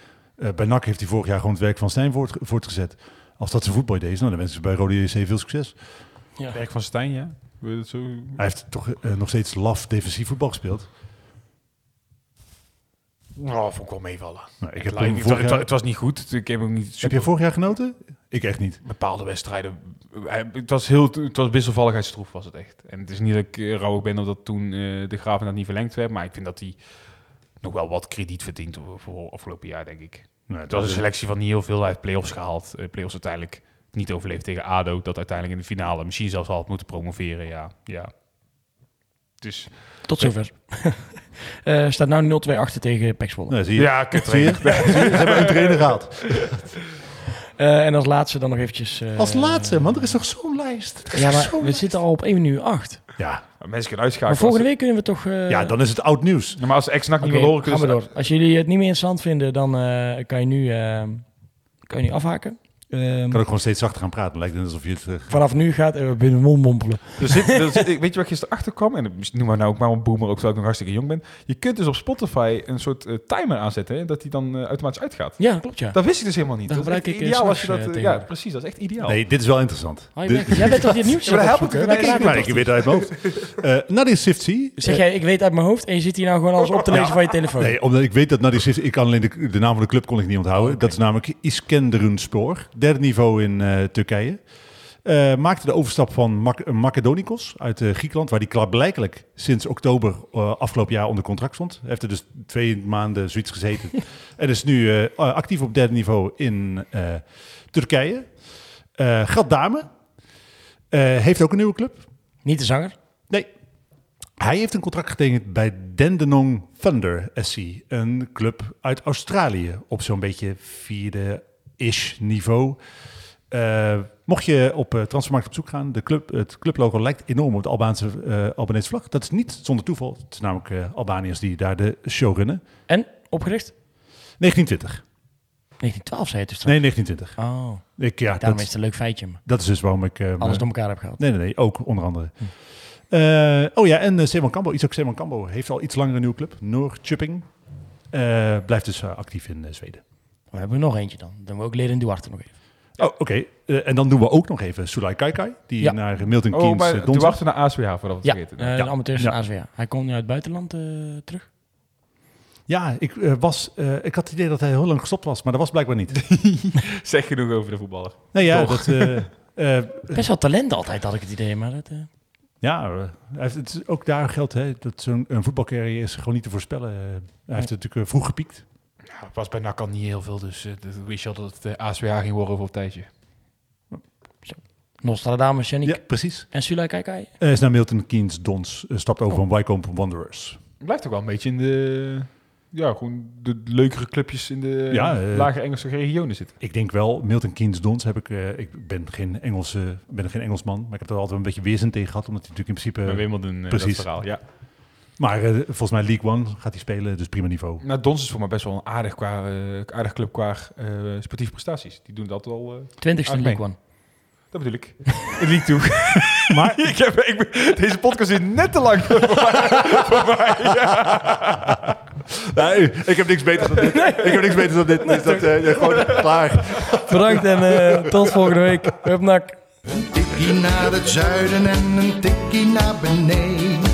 Bij NAC heeft hij vorig jaar gewoon het werk van Stijn voort, voortgezet. Als dat zijn voetbalidee is, nou, dan wensen ze bij Rode JC veel succes. Ja. Werk van Stijn, ja. Zo... Hij heeft toch uh, nog steeds laf defensief voetbal gespeeld. Oh, vond ik wel meevallen. Nou, ik het, heb het, vorig het, jaar... het, was niet goed. Ik heb ook niet super... Heb je vorig jaar genoten? Ik echt niet. Bepaalde wedstrijden. Het was heel, het was wisselvalligheidstroef was het echt. En het is niet dat ik uh, rouwig ben omdat toen uh, de Graaf dat niet verlengd werd, maar ik vind dat hij nog wel wat krediet verdient voor afgelopen jaar, denk ik. Nee, het was een selectie van niet heel veel. Hij heeft play-offs gehaald. Uh, play-offs uiteindelijk niet overleefd tegen ADO. Dat uiteindelijk in de finale misschien zelfs al had moeten promoveren. Ja, ja. Dus... Tot zover. uh, staat nou 0-2 achter tegen Pek Zwolle. Nee, zie je. Ja, kut zie je? Ze hebben een trainer gehad. Uh, en als laatste dan nog eventjes... Uh, als laatste, man. Er is toch zo'n lijst? Ja, maar we lijst. zitten al op 1 minuut 8. Ja. Maar mensen kunnen uitschakelen. Maar volgende week kunnen we toch... Uh... Ja, dan is het oud nieuws. Ja, maar als ex-nak okay, niet wil horen... gaan we door. Als jullie het niet meer interessant vinden, dan kan je nu, kan je nu afhaken. Ik kan ook gewoon steeds zachter gaan praten. Lijkt het alsof je het... eh, vanaf nu gaat er binnen mond mompelen. Er zit, er zit, weet je waar ik gisteren achter kwam? En noem maar nou ook maar een boomer, ook terwijl ik nog hartstikke jong ben. Je kunt dus op Spotify een soort eh, timer aanzetten, hè, dat die dan eh, automatisch uitgaat. Ja, klopt ja. Dat wist ik dus helemaal niet. Dat Dat gebruik ik, ideaal als je dat... ja, precies. Dat is echt ideaal. Nee, dit is wel interessant. Oh, je Dit- jij bent toch dit nieuws Ja, ik weet het uit mijn hoofd. Nadia Sifty. Zeg jij, ik weet uit mijn hoofd en je zit hier nou gewoon alles op te lezen van je telefoon. Nee, omdat ik weet dat Nadia Sifty... Ik kan alleen de, naam van de club kon ik niet onthouden. Dat is namelijk Iskenderunspor. Derde niveau in eh, Turkije. Eh, maakte de overstap van Mak Macedonikos uit eh, Griekenland, waar die klaarblijkelijk sinds oktober afgelopen jaar onder contract stond. Hij heeft er dus twee maanden zoiets gezeten. en is nu actief op derde niveau in Turkije. Gat Dame eh, heeft ook een nieuwe club. Niet de zanger. Nee. Hij heeft een contract getekend bij Dandenong Thunder SC. Een club uit Australië op zo'n beetje vierde-ish niveau. Eh, mocht je op uh, Transfermarkt op zoek gaan, de club, het clublogo lijkt enorm op de Albaanse, uh, Albanese vlag. Dat is niet zonder toeval. Het is namelijk Albaniërs die daar de show runnen. En opgericht? 1920. 1912 zei het dus Nee, 1920. Oh, ik, ja, daarom dat, is het een leuk feitje. Maar Dat is dus waarom ik... Alles door elkaar heb gehaald. Nee, nee, nee. Ook onder andere. Hm. Oh ja, en Simon Cambo, iets ook Simon Cambo, heeft al iets langer een nieuwe club. Noorchupping. Uh, blijft dus actief in Zweden. We hebben er nog eentje dan. Dan we ook leren Duarte nog even. Oh, oké. Okay. en dan doen we ook nog even Sulai Kaikai, die ja. naar Milton oh, Keynes maar uh, Duarte naar ASWH, voordat we het ja, vergeten. Uh, ja, de amateurs ja. ASWH. Hij komt nu uit het buitenland uh, terug. Ja, ik, uh, was, uh, ik had het idee dat hij heel lang gestopt was, maar dat was blijkbaar niet. zeg genoeg over de voetballer. Nee, ja, dat, uh, Best wel talent altijd, had ik het idee. Maar dat, Ja, heeft, het is ook daar geldt hè, dat zo'n voetbalcarrière is gewoon niet te voorspellen. hij heeft natuurlijk vroeg gepiekt. Ja, was bij NAC al niet heel veel, dus dat wist je al dat het de ASWH ging worden over een tijdje. Nostradamus, Yannick. Ja, precies. En Sulai Kaikai? Hij is naar Milton Keynes Dons, stapt over van oh. Wycombe Wanderers. Blijft ook wel een beetje in de ja, gewoon de leukere clubjes in de ja, uh, lage Engelse regionen zitten. Ik denk wel, Milton Keynes Dons heb ik, uh, ik ben geen Engelse, ben geen Engelsman, maar ik heb er altijd een beetje weerzin tegen gehad, omdat hij natuurlijk in principe... Bij Wimbledon, uh, precies. dat verhaal, ja. Maar uh, volgens mij League One gaat hij spelen, dus prima niveau. Nou, Dons is voor mij best wel een aardig, qua, aardig club qua sportieve prestaties. Die doen dat wel... Twintigste League One. Dat bedoel ik. In League 2. maar ik heb, ik, deze podcast is net te lang voor mij. Voor mij ja. Nee, ik heb niks beters dan dit. Ik heb niks beters dan dit. Dus dat uh, gewoon klaar. Bedankt en uh, tot volgende week. Hup nak. Een tikkie naar het zuiden en een tikkie naar beneden.